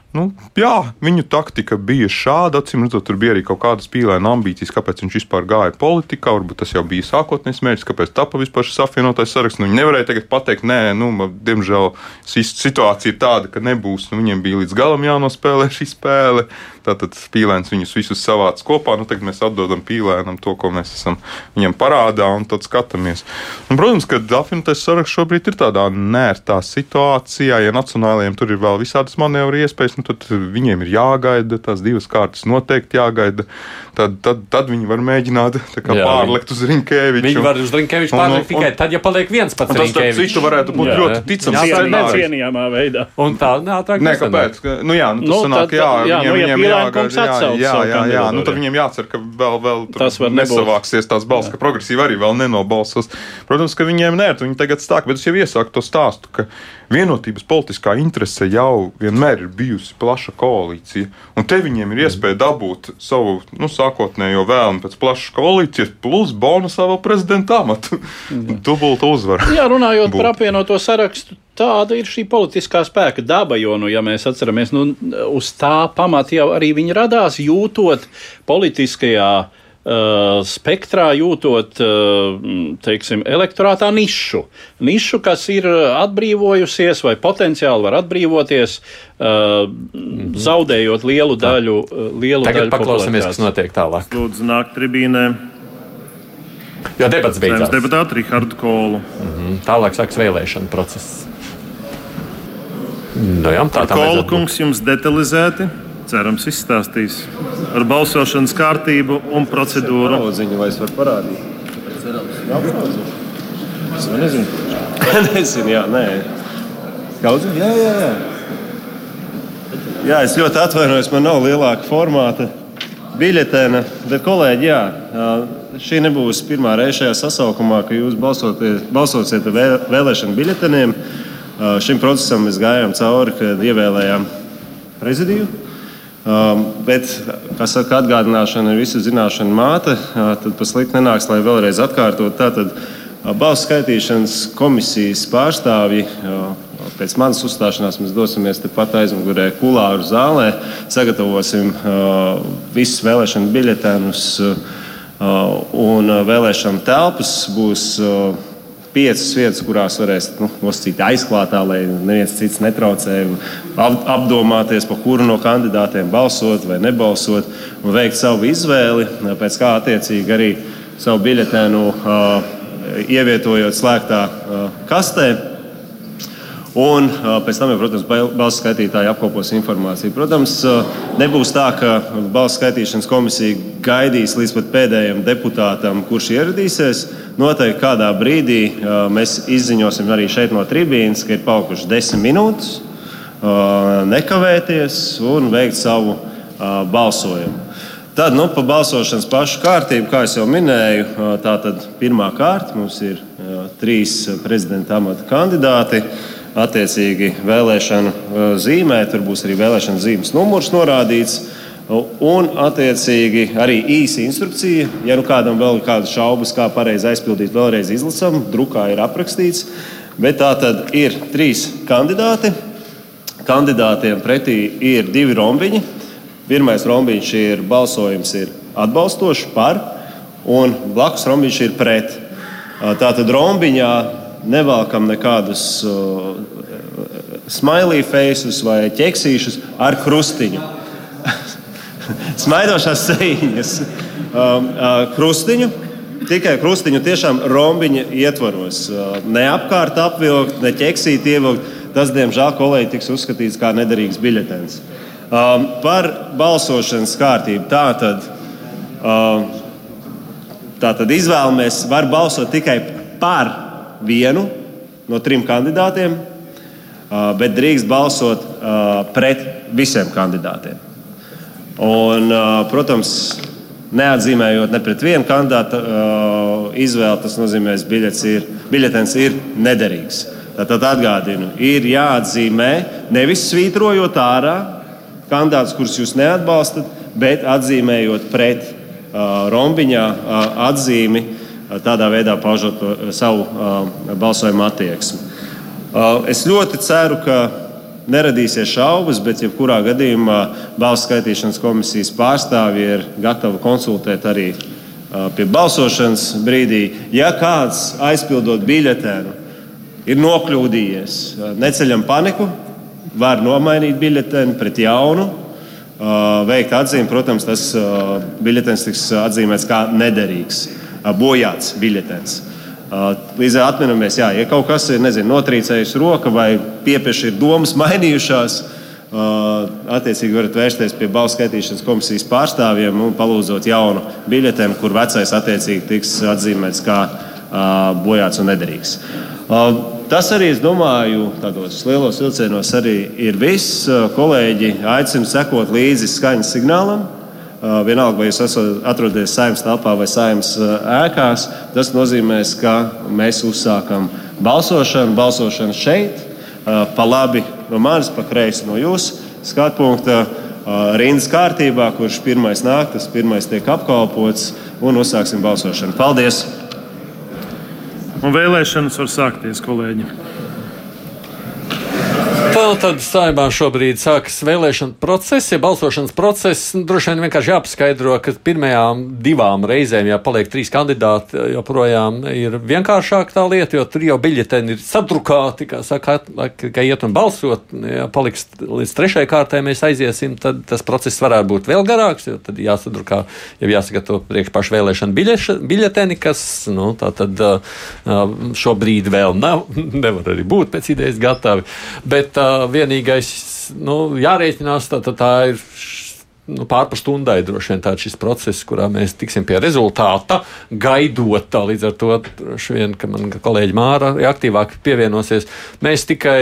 S8: Nu, jā, viņu taktika bija šāda. Acīm redzot, tur bija arī kaut kādas pīlēna ambīcijas, kāpēc viņš vispār gāja politikā. Varbūt tas jau bija sākotnējs mērķis, kāpēc tapa vispār šis apvienotais saraksts. Nu, viņi nevarēja tagad pateikt, nē, nu, diemžēl situācija ir tāda, ka nebūs. Nu, viņiem bija līdz galam jānospēlē šī spēle. Tātad pīlēns viņus visus savāc kopā. Nu, tagad mēs atdodam pīlēnam to, ko mēs esam viņam parādā, un tad skatāmies. Un, protams, ka apvienotais saraksts šobrīd ir tādā nērtā situācijā. Ja nacionālajiem tur ir vēl visādas manevru iespējas, nu, tad viņiem ir jāgaida, tās divas kārtas noteikti jāgaida. Tad, tad, tad viņi var mēģināt kā, jā, pārlekt uz Rinkēviču.
S2: Viņi var uz Rinkēviču pārlekt tikai tad, ja paliek viens pats.
S8: Tas citu varētu būt jā, ļoti ticams
S9: scenārijs. veidā.
S2: Un tā, nā, tā
S8: Nē, kāpēc? Ka, nu jā, nu, tas nu, sanāk, jā, jā, viņiem, nu, viņiem jāgaida. Jā, jā, jā, jā, nu tad viņiem jācer, ka vēl, vēl tas nesavāksies tās balss, ka progresīvi arī vēl nenobalsos. Protams, ka viņiem nē, viņi tagad stāk, bet es jau iesāku to stāstu, ka vienotības politiskā interese jau vienmēr ir bijusi plaša koalīcija. Un te viņiem ir iespēja dabūt savu nu, sākotnējo vēlmu pēc plašas koalīcijas, plus bonusā vēl prezidenta amatu. Dubulta uzvara.
S9: Jā, runājot Būt. par apvienoto sarakstu. Tāda ir šī politiskā spēka daba, jo, nu, ja mēs atceramies, nu, uz tā pamata jau arī viņi radās, jūtot politiskajā uh, Uh, spektrā jūtot uh, teiksim, elektorātā nišu. Nišu, kas ir atbrīvojusies vai potenciāli var atbrīvoties, uh, zaudējot lielu daļu. Lielu
S2: Tagad
S9: daļu
S2: paklausāmies, kas notiek tālāk.
S12: Lūdzu, nāk tribīnē.
S2: Jo debats beidzās.
S12: Deputātu Rihardu Kolu.
S2: Mm -hmm. Tālāk sāks vēlēšana process. Nu, jā, tā tā
S12: Kola kungs jums detalizēti cerams, izstāstīs ar balsošanas kārtību un procedūru.
S15: Ziņu, vai es varu parādīt? Es nezinu. nezinu, jā, nē. Kaudziņ? Jā, jā, jā.
S12: Jā, es ļoti atvainojos, man nav lielāka formāta biļetēna, bet kolēģi, jā, šī nebūs pirmā reize šajā sasaukumā, ka jūs balsosiet ar vēlēšanu biļeteniem. Šim procesam mēs gājām cauri, kad ievēlējām prezidiju. Bet, kā saka, atgādināšana ir visu zināšanu māte. Tad pat slikti nenāks, lai vēlreiz atkārtotu. Tātad balsu skaitīšanas komisijas pārstāvji. Pēc manas uzstāšanās mēs dosimies tepat aizmugurē, kulāru zālē, sagatavosim uh, visus vēlēšanu biļetenus uh, un vēlēšanu telpas. Būs uh, piecas vietas, kurās varēs nu, nosacīt aizklātā, lai neviens cits netraucē, apdomāties, par kuru no kandidātiem balsot vai nebalsot, un veikt savu izvēli, pēc kā attiecīgi arī savu biļetēnu uh, ievietojot slēgtā uh, kastē. Un pēc tam, jau, protams, balsu skaitītāji apkopos informāciju. Protams, nebūs tā, ka balsu skaitīšanas komisija gaidīs līdz pēdējiem deputātam, kurš ieradīsies. Noteikti kādā brīdī mēs izziņosim arī šeit no tribīnes, ka ir palikušas desmit minūtes, nekavēties un veikt savu balsojumu. Tad, nu, pa balsošanas pašu kārtību, kā jau minēju, tā tad pirmā kārta mums ir trīs prezidenta amata kandidāti attiecīgi vēlēšanu zīmē. Tur būs arī vēlēšana zīmes numurs norādīts. Un, attiecīgi, arī īsa instrukcija. Ja nu kādam vēl ir kādas šaubas, kā pareizi aizpildīt, vēlreiz izlasām, drukā ir aprakstīts. Bet tā tad ir trīs kandidāti. Kandidātiem pretī ir divi rombiņi. Pirmais rombiņš ir balsojums ir atbalstošs par, un blakus rombiņš ir pret. Tātad rombiņā nevelkam nekādus uh, smiley faces vai ķeksīšus ar krustiņu smaidošās sēņas um, uh, krustiņu. Tikai krustiņu tiešām rombiņa ietvaros. Uh, ne apkārt apvilkt, ne ķeksīt ievilkt. Tas, diemžēl, kolēģi tiks uzskatīts kā nederīgs biļetens. Um, par balsošanas kārtību. Tātad, um, tātad izvēlamies, var balsot tikai par vienu no trim kandidātiem, bet drīkst balsot pret visiem kandidātiem. Un, protams, neatzīmējot ne pret vienu kandidātu izvēli, tas nozīmē, ka ir, biļetens ir nederīgs. Tad atgādinu, ir jāatzīmē nevis svītrojot ārā kandidātus, kurus jūs neatbalstat, bet atzīmējot pret uh, rombiņā uh, atzīmi, uh, tādā veidā paužot savu balsojumu attieksmi. Es ļoti ceru, ka neradīsies šaubas, bet jebkurā gadījumā balsu skaitīšanas komisijas pārstāvji ir gatavi konsultēt arī pie balsošanas brīdī. Ja kāds aizpildot biļetēnu ir nokļūdījies, neceļam paniku, var nomainīt biļetēnu pret jaunu. Veikt atzīmi, protams, tas biļetens tiks atzīmēts kā nederīgs, bojāts biļetens. Līdz ar to atminamies, jā, ja kaut kas ir nezinu, notrīcējis roka vai piepieši ir domas mainījušās, attiecīgi varat vērsties pie balsu skaitīšanas komisijas pārstāvjiem un palūdzot jaunu biļetēm, kur vecais attiecīgi tiks atzīmēts kā bojāts un nederīgs. Tas arī, es domāju, tādos lielos vilcienos arī ir viss. Kolēģi aicinu sekot līdzi skaņas signālam. Vienalga, vai jūs esat atrodaties saimnes telpā vai saimnes ēkās, tas nozīmē, ka mēs uzsākam balsošanu. Balsošanu šeit, pa labi no manis, pa kreisi no jūsu skatu punkta. Rindas kārtībā, kurš pirmais nāk, tas pirmais tiek apkalpots un uzsāksim balsošanu. Paldies!
S13: Un vēlēšanas var sākties, kolēģi.
S2: Vēl tad saimā šobrīd sākas vēlēšana process, ja balsošanas process. Nu, droši vien vienkārši jāpaskaidro, ka pirmajām divām reizēm, ja paliek trīs kandidāti, joprojām ir vienkāršāk tā lieta, jo tur jau biļeteni ir sadrukāti, kā saka, ka iet un balsot. Ja paliks līdz trešajai kārtai mēs aiziesim, tad tas process varētu būt vēl garāks, jo tad jāsadrukā, jau jāsagatavo priekš pašu vēlēšanu biļeteni, kas, nu, tā tad šobrīd vēl nav, nevar arī būt pēc idejas gatavi. Bet, uh, vienīgais, nu, jārēķinās, tā, tā, tā ir nu, pārpa stundai droši vien tāds process, kurā mēs tiksim pie rezultāta, gaidot tā līdz ar to, vien, ka man kolēģi Māra aktīvāk pievienosies. Mēs tikai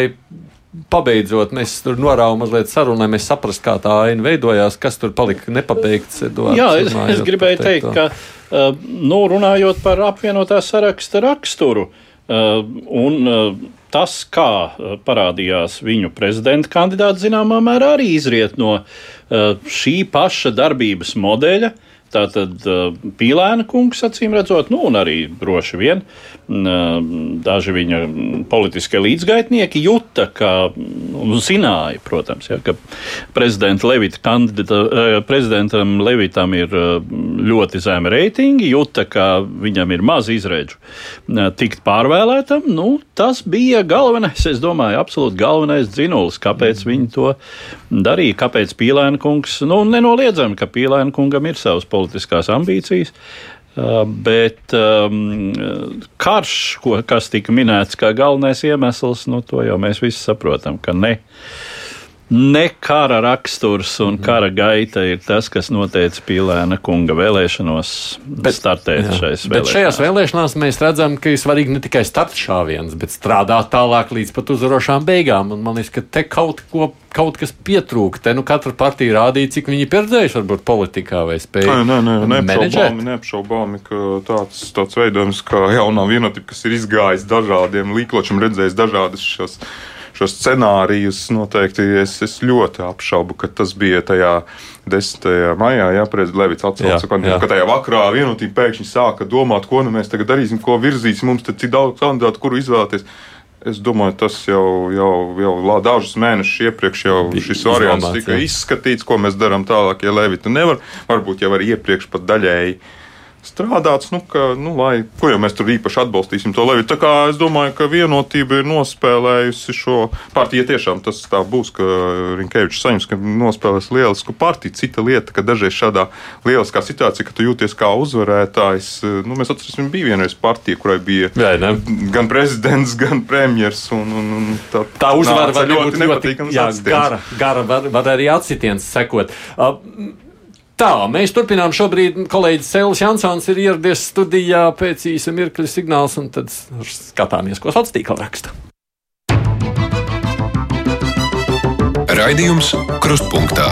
S2: pabeidzot, mēs tur norādām mazliet sarunu, lai mēs saprastu, kā tā aina veidojās, kas tur palika nepabeigts. Eduards,
S9: Jā, es, es gribēju teikt, ka, uh, nu, runājot par apvienotā saraksta raksturu, uh, un uh, tas, kā parādījās viņu prezidenta kandidāts, zināmā mērā arī izriet no šī paša darbības modeļa. Tātad Pīlēna kungs, acīm redzot, nu, un arī droši vien daži viņa politiskie līdzgaitnieki juta, ka, nu, zināja, protams, ja, ka prezidenta Levita kandidata, prezidentam Levitam ir ļoti zemi reitingi, juta, ka viņam ir maz izredzu tikt pārvēlētam. Nu, tas bija galvenais, es domāju, absolūti galvenais dzinulis, kāpēc viņi to darīja, kāpēc Pīlēna kungs, nu, nenoliedzami, ka Pīlēna kungam ir savas politiskās ambīcijas. Uh, bet um, karš, ko, kas tika minēts kā galvenais iemesls, nu, to jau mēs visi saprotam, ka ne. Ne kara raksturs un mhm. kara gaita ir tas, kas noteica Pīlēna kunga vēlēšanos bet, startēt šajās vēlēšanās.
S2: Bet šajās vēlēšanās mēs redzam, ka ir svarīgi ne tikai startšāviens, bet strādāt tālāk līdz pat uzvarošām beigām. Un man liekas, ka te kaut ko kaut kas pietrūka. Te nu katra partija rādīja, cik viņi pieredzējuši varbūt politikā vai spēja.
S8: Nē, nē, nē neapšaubāmi, neapšaubāmi, ka tāds, tāds veidojums, kā jaunā vienotība, kas ir izgājis dažādiem līkločiem, redzējis dažādas šos šos scenārijus noteikti es, es ļoti apšaubu, ka tas bija tajā 10. maijā, ja prezidents Levits atsauca, ka tajā vakarā vienotība pēkšņi sāka domāt, ko nu mēs tagad darīsim, ko virzīsim, mums te cik daudz kandidātu, kuru izvēlēties. Es domāju, tas jau, jau, jau dažus mēnešus iepriekš jau šis variants tika izskatīts, ko mēs darām tālāk, ja Levita nevar. Varbūt jau arī iepriekš pat daļēji strādāts, nu, ka, nu, lai, ko jau mēs tur īpaši atbalstīsim to Levitu. Tā kā es domāju, ka vienotība ir nospēlējusi šo partiju. Ja tiešām tas tā būs, ka Rinkevičs saņems, ka nospēlēs lielisku partiju. Cita lieta, ka dažreiz šādā lieliskā situācijā, ka tu jūties kā uzvarētājs, nu, mēs atcerēsimies, bija vienreiz partija, kurai bija Jā, ne? gan prezidents, gan premjers. Un, un, un tā
S2: tā uzvara var ļoti nepatīkams. Jā, gara, gara var, var arī atsitiens sekot. Uh, Tā, mēs turpinām. Šobrīd kolēģis Cēlis Jansons ir ieradies studijā pēc īsa mirkļa signāls, un tad skatāmies, ko sociālā tīkla raksta.
S1: Raidījums Krustpunktā.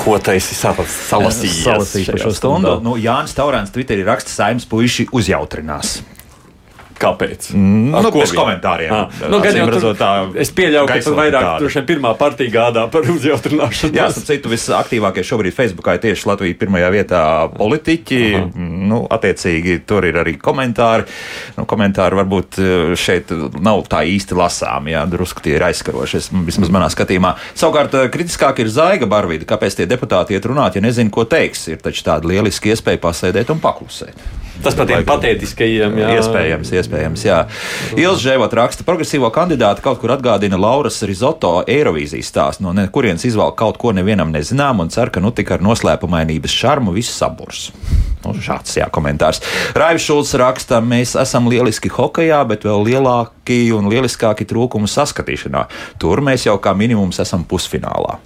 S2: Ko taisi salasījis?
S16: Salasīju par šo stundu. Nu, Jānis Taurāns Twitterī raksta, saimnes puiši uzjautrinās.
S2: Kāpēc?
S16: Mm, nu, pēc komentāriem. Ah,
S2: nu, gan jau tur, tā, es pieļauju, ka tur vairāk tur šeit pirmā partija gādā par uzjautrināšanu.
S16: Jā, starp citu, visaktīvākie šobrīd Facebookā ir tieši Latvija pirmajā vietā politiķi. Aha. Nu, attiecīgi, tur ir arī komentāri. Nu, komentāri varbūt eh, šeit nav tā īsti lasām, jā, drusku tie ir aizskaroši, vismaz manā skatījumā. Savukārt, eh, kritiskāk ir Zaiga Barvīda, kāpēc tie deputāti iet runāt, ja nezinu, ko teiks. Ir taču tāda lieliska iespēja pasēdēt un paklusēt.
S2: Tas pat ir patētiskajiem. Jā.
S16: Iespējams, iespējams. Jā. Ilza Žēvot raksta, progresīvo kandidātu kaut kur atgādina Lauras Rizoto Eirovīzijas stāstu, no kurienes izvēl kaut ko nevienam nezinām un cer, ka nu tik ar noslēpumainības šarmu viss saburs. Nu, šāds jā, komentārs. Raivs Šulcs raksta, mēs esam lieliski hokejā, bet vēl lielāki un lieliskāki trūkumi saskatīšanā. Tur mēs jau kā minimums esam pusfinālā.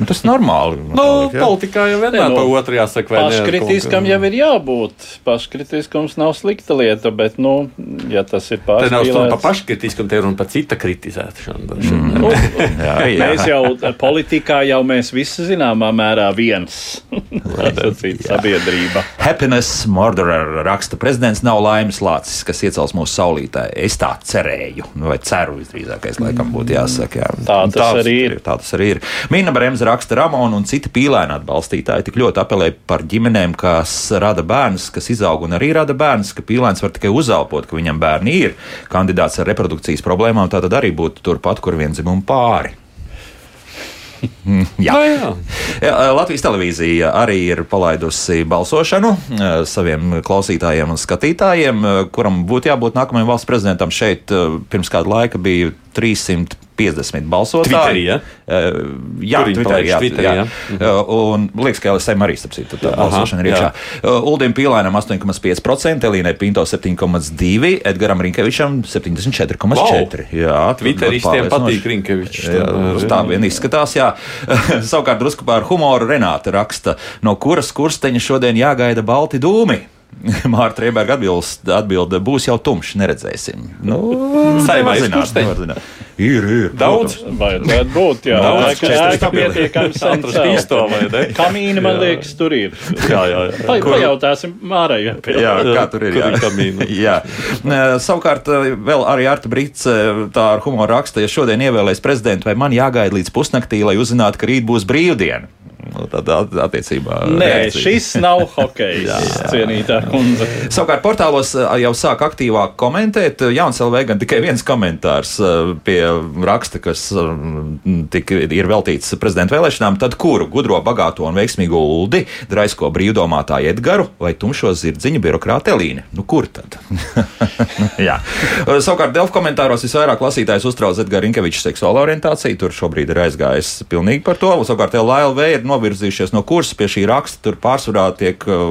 S16: Nu, tas ir normāli.
S2: Nu, teikt, politikā jau vienmēr nu, pa otru jāsaka, vai
S9: ne? Paškritiskam jau ir jābūt. Paškritiskums nav slikta lieta, bet, nu, ja tas ir pārspīlēts.
S2: Te nav stunda pa paškritiskumu, te ir runa pa cita kritizēšanu. Mm.
S9: Nu, jā, jā. Mēs jau politikā jau mēs visi zināmā mērā viens. sabiedrība.
S16: Happiness Murderer raksta, prezidents nav laimes lācis, kas iecels mūsu saulītē. Es tā cerēju, nu, vai ceru visdrīzākais, laikam būtu jāsaka. Jā.
S9: Tā tas tā, arī ir.
S16: Tā tas arī ir. Mina Anna Bremse raksta, Ramona un citi pīlēni atbalstītāji tik ļoti apelē par ģimenēm, kas rada bērnus, kas izaug un arī rada bērnus, ka pīlēns var tikai uzelpot, ka viņam bērni ir kandidāts ar reprodukcijas problēmām, tā tad arī būtu turpat, kur vienzimumu pāri. jā. No, jā. jā. Latvijas televīzija arī ir palaidusi balsošanu saviem klausītājiem un skatītājiem, kuram būtu jābūt nākamajam valsts prezidentam. Šeit pirms kāda laika bija 300 50 balsotāji.
S2: Twitterī, ja?
S16: Uh, jā, Twitterī, jā, Twitterī, jā. jā. Uh, un liekas, ka LSM arī starp citu tā balsošana ir iekšā. Uh, Uldim Pīlēnam 8,5%, Elīnai Pinto 7,2%, Edgaram Rinkevičam 74,4%. Wow. Jā,
S2: Twitteristiem patīk Rinkevičs. Jā,
S16: tā vien izskatās, jā. Savukārt drusku par humoru Renāta raksta, no kuras kursteņa šodien jāgaida balti dūmi. Mārta Rieberga atbilde, atbilde būs jau tumšs, neredzēsim. Nu,
S2: Saimā ir
S16: Ir, ir.
S9: Daudz. Vajadzētu būt, jā.
S2: Daudz,
S9: tā pietiekami sen. Kamīni, man liekas, tur ir.
S2: Jā, jā, jā.
S9: Pa, Kur... Pajautāsim Mārai.
S16: Jā, jā, kā tur ir. Jā. Kamīni. jā. Savukārt, vēl arī Arta Brits tā ar humoru raksta, ja šodien ievēlēs prezidentu, vai man jāgaida līdz pusnaktī, lai uzzinātu, ka rīt būs brīvdiena. Nu, attiecībā.
S9: Nē, reakcija. šis nav hokejs, cienītā kundze.
S16: Savukārt, portālos jau sāk aktīvāk komentēt. Jauns LV gan tikai viens komentārs pie raksta, kas tik, ir veltīts prezidenta vēlēšanām. Tad kuru gudro, bagāto un veiksmīgo uldi, draisko brīvdomātāju Edgaru vai tumšo zirdziņu birokrātu Elīni? Nu, kur tad? Jā. Savukārt, Delfu komentāros visvairāk lasītājs uztrauc Edgars Rinkevičs seksuālo orientāciju. Tur šobrīd ir aizgājis pilnīgi par to. Savukārt, LV ir novirzīts novirzījušies no kursa pie šī raksta, tur pārsvarā tiek uh,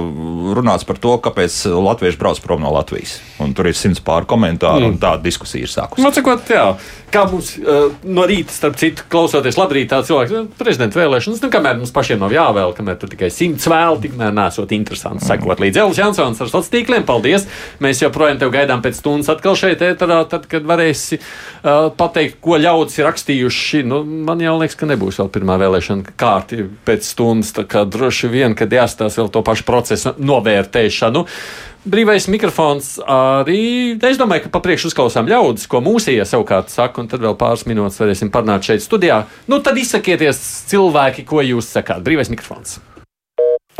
S16: runāts par to, kāpēc latvieši brauc prom no Latvijas. Un tur ir simts pār komentāru, mm. un tāda diskusija ir sākusies.
S2: Nu, cikot, jā, kā mums uh, no rīta, starp citu, klausoties labrīt, tā cilvēks, nu, prezidenta vēlēšanas, nu, kamēr mums pašiem nav jāvēl, kamēr tur tikai simts vēl, tikmēr nesot interesanti sekot līdz Elvis Jansons ar sociāliem tīkliem. Paldies! Mēs joprojām tevi gaidām pēc stundas atkal šeit, ēterā, tad, kad varēsi uh, pateikt, ko ļaudis ir rakstījuši. Nu, man jau liekas, ka nebūs vēl pirmā vēlēšana kārta pēc stundas. Tā kā droši vien, kad jāstāsta vēl to pašu procesu novērtēšanu. Brīvais mikrofons arī. Es domāju, ka papriekš uzklausām ļaudis, ko mūsija savukārt saka, un tad vēl pāris minūtes varēsim parunāt šeit studijā. Nu, tad izsakieties cilvēki, ko jūs sakāt. Brīvais mikrofons.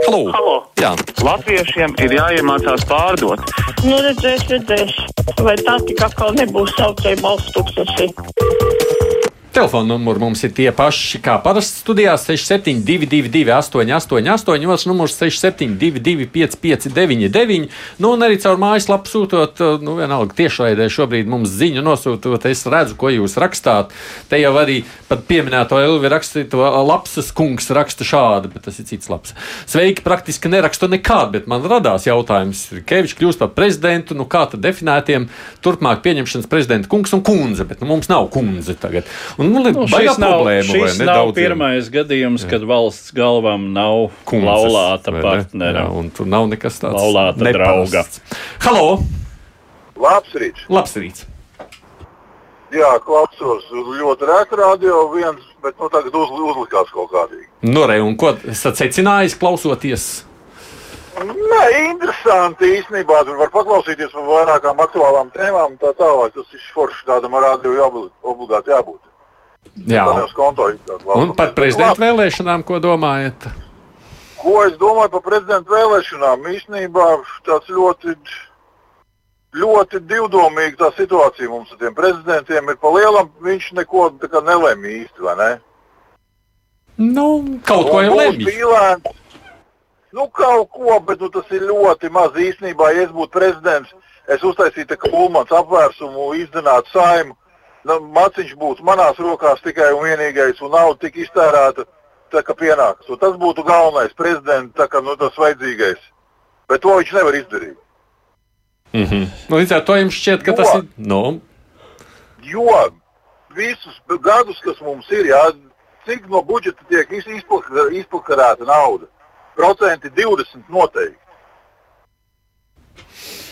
S2: Halo!
S17: Halo.
S2: Jā.
S17: Latviešiem ir jāiemācās pārdot.
S18: Nu, redzēs, redzēs. Vai tā tik atkal nebūs saucēja balsts tūkstoši?
S2: Telefona numuri mums ir tie paši, kā parasti studijā 6722, 888, otrs numurs 672, 559, nu, un arī caur mājaslapu sūtot, nu, vienalga tiešraidē šobrīd mums ziņu nosūtot. Es redzu, ko jūs rakstāt. Te jau arī pat pieminēto Elvi rakstīto lapsas kungs raksta šādi, bet tas ir cits labs. Sveiki, praktiski nerakstu nekādu, bet man radās jautājums, Kevičs kļūst par prezidentu, nu kā tad definētiem turpmāk pieņemšanas prezidenta kungs un kundze, bet nu, mums nav kundze tagad. Un, nu,
S9: Nu, šis nav,
S2: problēma,
S9: šis
S2: ne,
S9: nav pirmais gadījums, kad valsts galvam nav
S2: Kundzes,
S9: laulāta partnera.
S2: Jā, un tur nav nekas tāds
S9: Laulāta
S2: neparasts. Halo!
S19: Labs rīts!
S2: Labs rīts!
S19: Jā, klausos ļoti rēta radio viens, bet nu, tagad uz, uzlikās kaut kādīgi.
S2: Norei, un ko esat secinājis klausoties?
S19: Nē, interesanti īstenībā. Tur var paklausīties par vairākām aktuālām tēmām. Tā tālāk tas ir forši tādam radio jābūt, obligāti jābūt.
S2: Jā. Un par prezidenta vēlēšanām, ko domājat?
S19: Ko es domāju par prezidenta vēlēšanām? Īstenībā tāds ļoti, ļoti divdomīgi tā situācija mums ar tiem prezidentiem ir pa lielam. Viņš neko nelēma īsti, vai ne?
S2: Nu, kaut ko
S19: Un
S2: jau
S19: būs
S2: lemj.
S19: Pīlēns. Nu, kaut ko, bet nu, tas ir ļoti maz īstenībā. Ja es būtu prezidents, es uztaisītu Kulmans apvērsumu, izdinātu saimu. Nu, maciņš būtu manās rokās tikai un vienīgais, un nauda tik iztērēta, tā kā pienākas. Un tas būtu galvenais prezidents, tā kā nu, tas vajadzīgais. Bet to viņš nevar izdarīt.
S2: Mm -hmm. nu, līdz ar to jums šķiet, ka tas ir. Nu,
S19: Jo visus gadus, kas mums ir, jā, cik no budžeta tiek izpakarēta nauda, procenti 20 noteikti.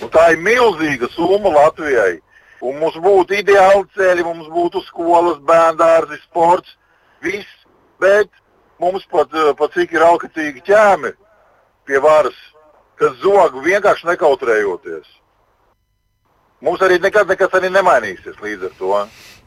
S19: Un tā ir milzīga summa Latvijai. Un mums būtu ideāli ceļi, mums būtu skolas, bērngārzi, sports, viss. Bet mums pat, eh, pat cik ir alkatīgi ķēmi pie varas, kas zog vienkārši nekautrējoties. Mums arī nekad nekas arī nemainīsies līdz ar to.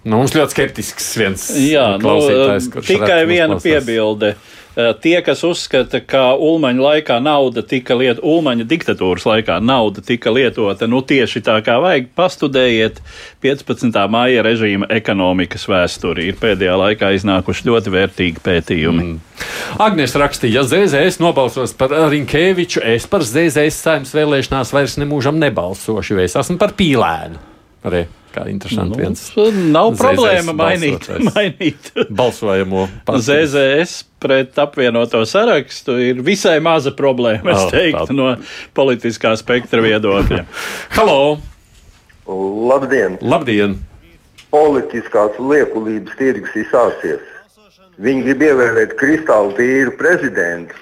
S2: Nu, mums ļoti skeptisks viens
S9: Jā, nu,
S2: klausītājs, kurš
S9: tikai viena piebilde. Tie, kas uzskata, ka Ulmaņa laikā nauda tika lietota, Ulmaņa diktatūras laikā nauda tika lietota, nu tieši tā kā vajag, pastudējiet 15. māja režīma ekonomikas vēsturi. Ir pēdējā laikā iznākuši ļoti vērtīgi pētījumi. Mm.
S2: Agnēs rakstīja, ja ZZS nobalsos par Rinkēviču, es par ZZS saimnes vēlēšanās vairs nemūžam nebalsošu, jo es esmu par pīlēnu. Arī kā interesanti
S9: Nu,
S2: viens.
S9: nav
S2: ZZS
S9: problēma mainīt, mainīt.
S2: balsojamo partiju.
S9: ZZS pret apvienoto sarakstu ir visai maza problēma, es
S2: Oh,
S9: teiktu,
S2: tā.
S9: no politiskā spektra viedokļa.
S2: Halo!
S20: Labdien!
S2: Labdien!
S20: Politiskās liekulības tirgus ir sācies. Viņi grib ievēlēt kristāli tīru prezidentu,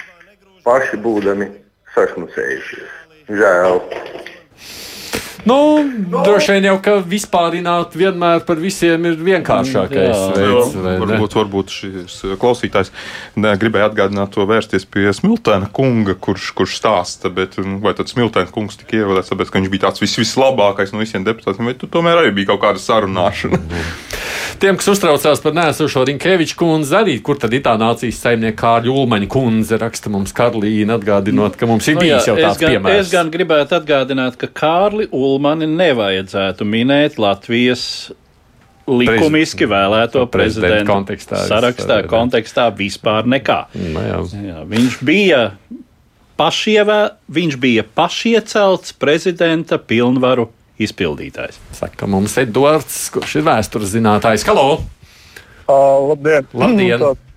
S20: paši būdami sašmucējušies. Žēl.
S2: Nu, droši vien jau, ka vispārināt vienmēr par visiem ir vienkāršākais
S8: Jā,
S2: veids. vai ne?
S8: varbūt, varbūt šis klausītājs ne, gribēja atgādināt to vērsties pie Smiltēna kunga, kurš, kurš stāsta, bet nu, vai tad Smiltēna kungs tika ievēlēts, tāpēc, ka viņš bija tāds vis, vislabākais no visiem deputātiem, vai tu tomēr arī bija kaut kāda sarunāšana?
S2: Tiem, kas uztraucās par nēsušo Rinkēviču kundzi, arī kur tad ir tā nācijas saimnieka Kārļa Ulmaņa kundze, raksta mums Karlīna, atgādinot, ka mums ir
S9: Nu
S2: bijis
S9: jā,
S2: jau tāds
S9: gan,
S2: piemērs.
S9: Es gan gribētu atgādināt, ka Kārli Ulmani nevajadzētu minēt Latvijas likumiski vēlēto
S2: prezidenta
S9: prezidentu
S2: kontekstā,
S9: sarakstā,
S2: arī, ne.
S9: kontekstā vispār nekā.
S2: Nu, jā.
S9: Jā, viņš bija pašievē, viņš bija pašiecelts prezidenta pilnvaru izpildītājs.
S2: Saka mums Edvards, kurš ir vēstures zinātājs. Halo!
S21: Uh, labdien!
S2: Labdien.
S21: Tā,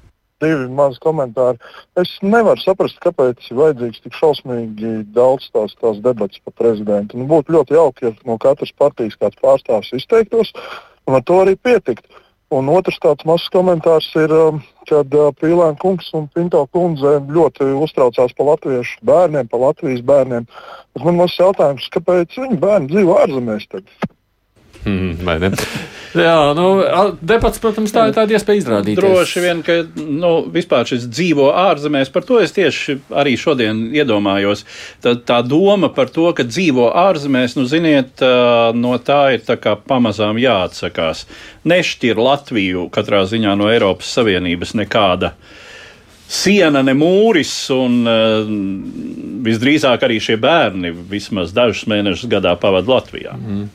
S21: divi mazi komentāri. Es nevaru saprast, kāpēc ir vajadzīgs tik šausmīgi daudz tās, tās debatas par prezidentu. Nu, būtu ļoti jauki, ja no katras partijas kāds pārstāvs izteiktos, un ar to arī pietikt. Un otrs tāds mazs komentārs ir, um, kad uh, Pīlēna kungs un Pinto kundze ļoti uztraucās par latviešu bērniem, par Latvijas bērniem. Bet man ir jautājums, kāpēc viņu bērni dzīvo ārzemēs? Tad?
S2: Mm? Jā, nu, debats, protams, tā ir tāda iespēja izrādīt.
S9: Droši vien, ka nu, vispār šis dzīvo ārzemēs, par to es tieši arī šodien iedomājos. Tā, tā doma par to, ka dzīvo ārzemēs, nu, ziniet, no tā ir tā kā pamazām jāatsakās. Nešķir Latviju katrā ziņā no Eiropas Savienības nekāda siena, ne mūris, un uh, visdrīzāk arī šie bērni vismaz dažus mēnešus gadā pavadīja Latvijā. Mm.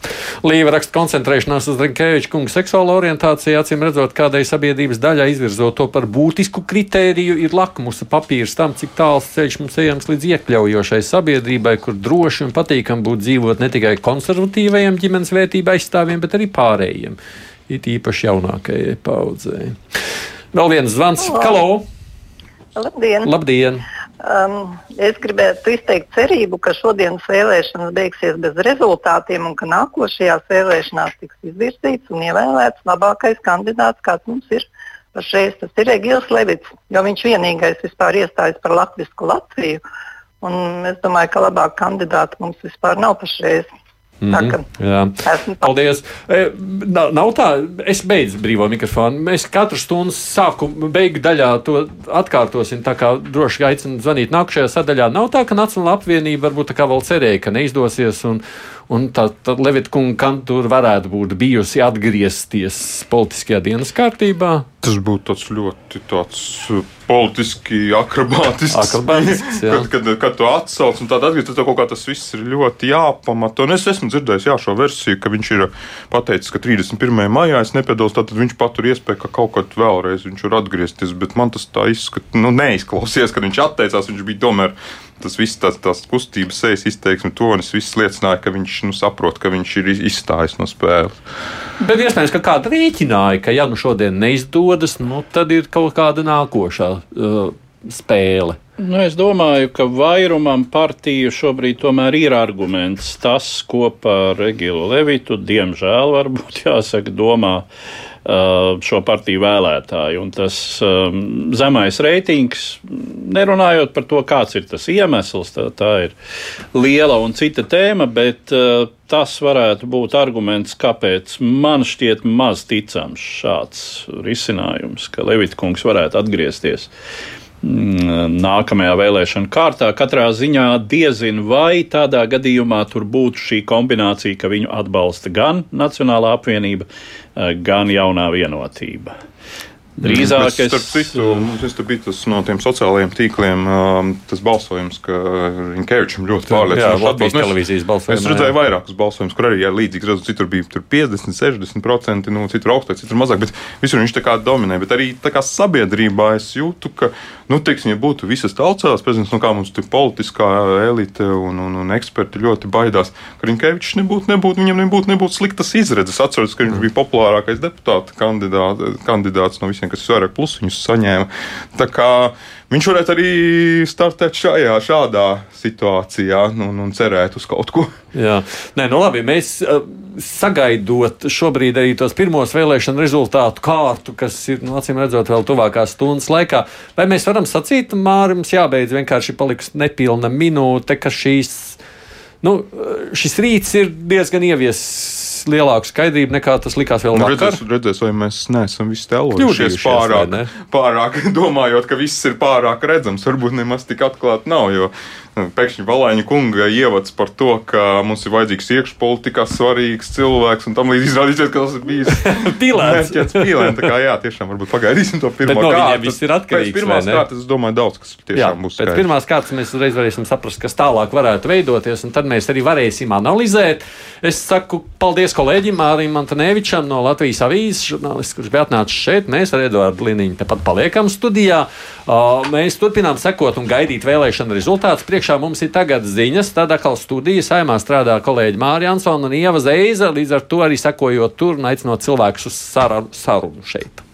S2: Līva raksta koncentrēšanās uz Rinkeviča kunga seksuālo orientāciju, acīm redzot, kādai sabiedrības daļai izvirzot to par būtisku kritēriju, ir lakmusa papīrs tam, cik tāls ceļš mums ejams līdz iekļaujošai sabiedrībai, kur droši un patīkami būt dzīvot ne tikai konservatīvajiem ģimenes vērtību aizstāvjiem, bet arī pārējiem, it īpaši jaunākajai paudzei. Vēl viens zvans. Halo!
S22: Labdien!
S2: Labdien.
S22: Um, es gribētu izteikt cerību, ka šodienas vēlēšanas beigsies bez rezultātiem un ka nākošajās vēlēšanās tiks izvirzīts un ievēlēts labākais kandidāts, kāds mums ir pašreiz. Tas ir Egils Levits, jo viņš vienīgais vispār iestājas par Latviju Latviju. Un es domāju, ka labāka kandidāta mums vispār nav pašreiz.
S2: Mm -hmm. Jā, paldies. E, nav, nav tā, es beidzu brīvo mikrofonu. Mēs katru stundu sākuma beigu daļā to atkārtosim. Tā kā droši aicinu zvanīt nākamajā sadaļā. Nav tā, ka Nacionāla apvienība varbūt tā kā vēl cerēja, ka neizdosies. Un, un tā, tā Levita kunga kantora varētu būt bijusi atgriezties politiskajā dienas kārtībā.
S8: Tas būtu tāds ļoti tāds politiski akrobātisks.
S2: akrobātisks
S8: kad, kad, kad tu atsauc un tādā atgriezties, tad kaut kā tas viss ir ļoti jāpamato. Un es esmu dzirdējis jā, šo versiju, ka viņš ir pateicis, ka 31. maijā es nepiedalos, tad viņš patur iespēju, ka kaut kad vēlreiz viņš var atgriezties. Bet man tas tā izskatās, nu, neizklausījās, kad viņš atteicās. Viņš bija tomēr tas viss, tās, tās kustības, sejas izteiksme, tonis, viss liecināja, ka viņš nu, saprot, ka viņš ir izstājis no spēles.
S2: Bet iespējams, ka kāda rēķināja, ka ja nu šodien neizdodas, nu, tad ir kaut kāda nākošā uh, spēle.
S9: Nu, es domāju, ka vairumam partiju šobrīd tomēr ir arguments tas, ko par Regilu Levitu, diemžēl, varbūt jāsaka, domā Uh, šo partiju vēlētāju. Un tas um, zemais reitings, nerunājot par to, kāds ir tas iemesls, tā, tā ir liela un cita tēma, bet uh, tas varētu būt arguments, kāpēc man šķiet maz ticams šāds risinājums, ka Levitkungs varētu atgriezties nākamajā vēlēšana kārtā. Katrā ziņā diezin vai tādā gadījumā tur būtu šī kombinācija, ka viņu atbalsta gan Nacionālā apvienība, eh, gan jaunā vienotība.
S8: Drīzāk es. Starp citu, tas bija tas no tiem sociālajiem tīkliem, um, tas balsojums, ka Rinkevičam ļoti pārliecinoši
S2: atbalsts. televīzijas balsojums.
S8: Es redzēju vairākus balsojumus, kur arī jā, līdzīgs rezultāts. Citur bija tur 50, 60%, nu, citur augstāk, citur mazāk, bet visur viņš tā kā dominē. Bet arī tā kā sabiedrībā es jūtu, ka, nu, teiksim, ja būtu visas tautsās prezidents, nu, kā mums tur politiskā elite un, un, un eksperti ļoti baidās, ka Rinkevičs nebūtu, nebūtu, viņam nebūtu, nebūtu sliktas izredzes. Atceros, ka viņš bija populārākais deputāta kandidāts, kandidāts no visiem kas vairāk plusiņus saņēma. Tā kā viņš varētu arī startēt šajā, šādā situācijā un, un cerēt uz kaut ko.
S2: Jā, Nē, nu labi, mēs sagaidot šobrīd arī tos pirmos vēlēšanu rezultātu kārtu, kas ir, nu, acīm redzot, vēl tuvākās stundas laikā, vai mēs varam sacīt, Mārim, jābeidz vienkārši paliks nepilna minūte, ka šīs, nu, šis rīts ir diezgan ieviesis lielāku skaidrību nekā tas likās vēl nu, vakar.
S8: Redzēs, redzēs, vai mēs neesam visi telojušies pārāk, ne? pārāk, domājot, ka viss ir pārāk redzams. Varbūt nemaz tik atklāti nav, jo pēkšņi Valāņa kunga ievads par to, ka mums ir vajadzīgs iekšpolitikā svarīgs cilvēks, un tam līdz izrādīsies, ka tas ir bijis
S2: pilēns.
S8: Pilēn, tā kā jā, tiešām varbūt pagaidīsim to pirmo
S2: no
S8: kārtu.
S2: Viss ir atkarīgs.
S8: Pēc pirmās kārtas, es domāju, daudz kas tiešām jā, būs.
S2: Pēc pirmās kārtas mēs uzreiz varēsim saprast, kas tālāk varētu veidoties, un tad mēs arī varēsim analizēt. Es saku paldies kolēģim Mārim Antonevičam no Latvijas avīzes, žurnālists, kurš bija atnācis šeit. Mēs ar Eduardu Liniņu tepat paliekam studijā. Mēs turpinām sekot un gaidīt vēlēšanu rezultātus. Priekšā mums ir tagad ziņas, tad atkal studija saimā strādā kolēģi Mārija Ansona un Ieva Zeiza, līdz ar to arī sekojot tur un aicinot cilvēkus uz sarunu šeit.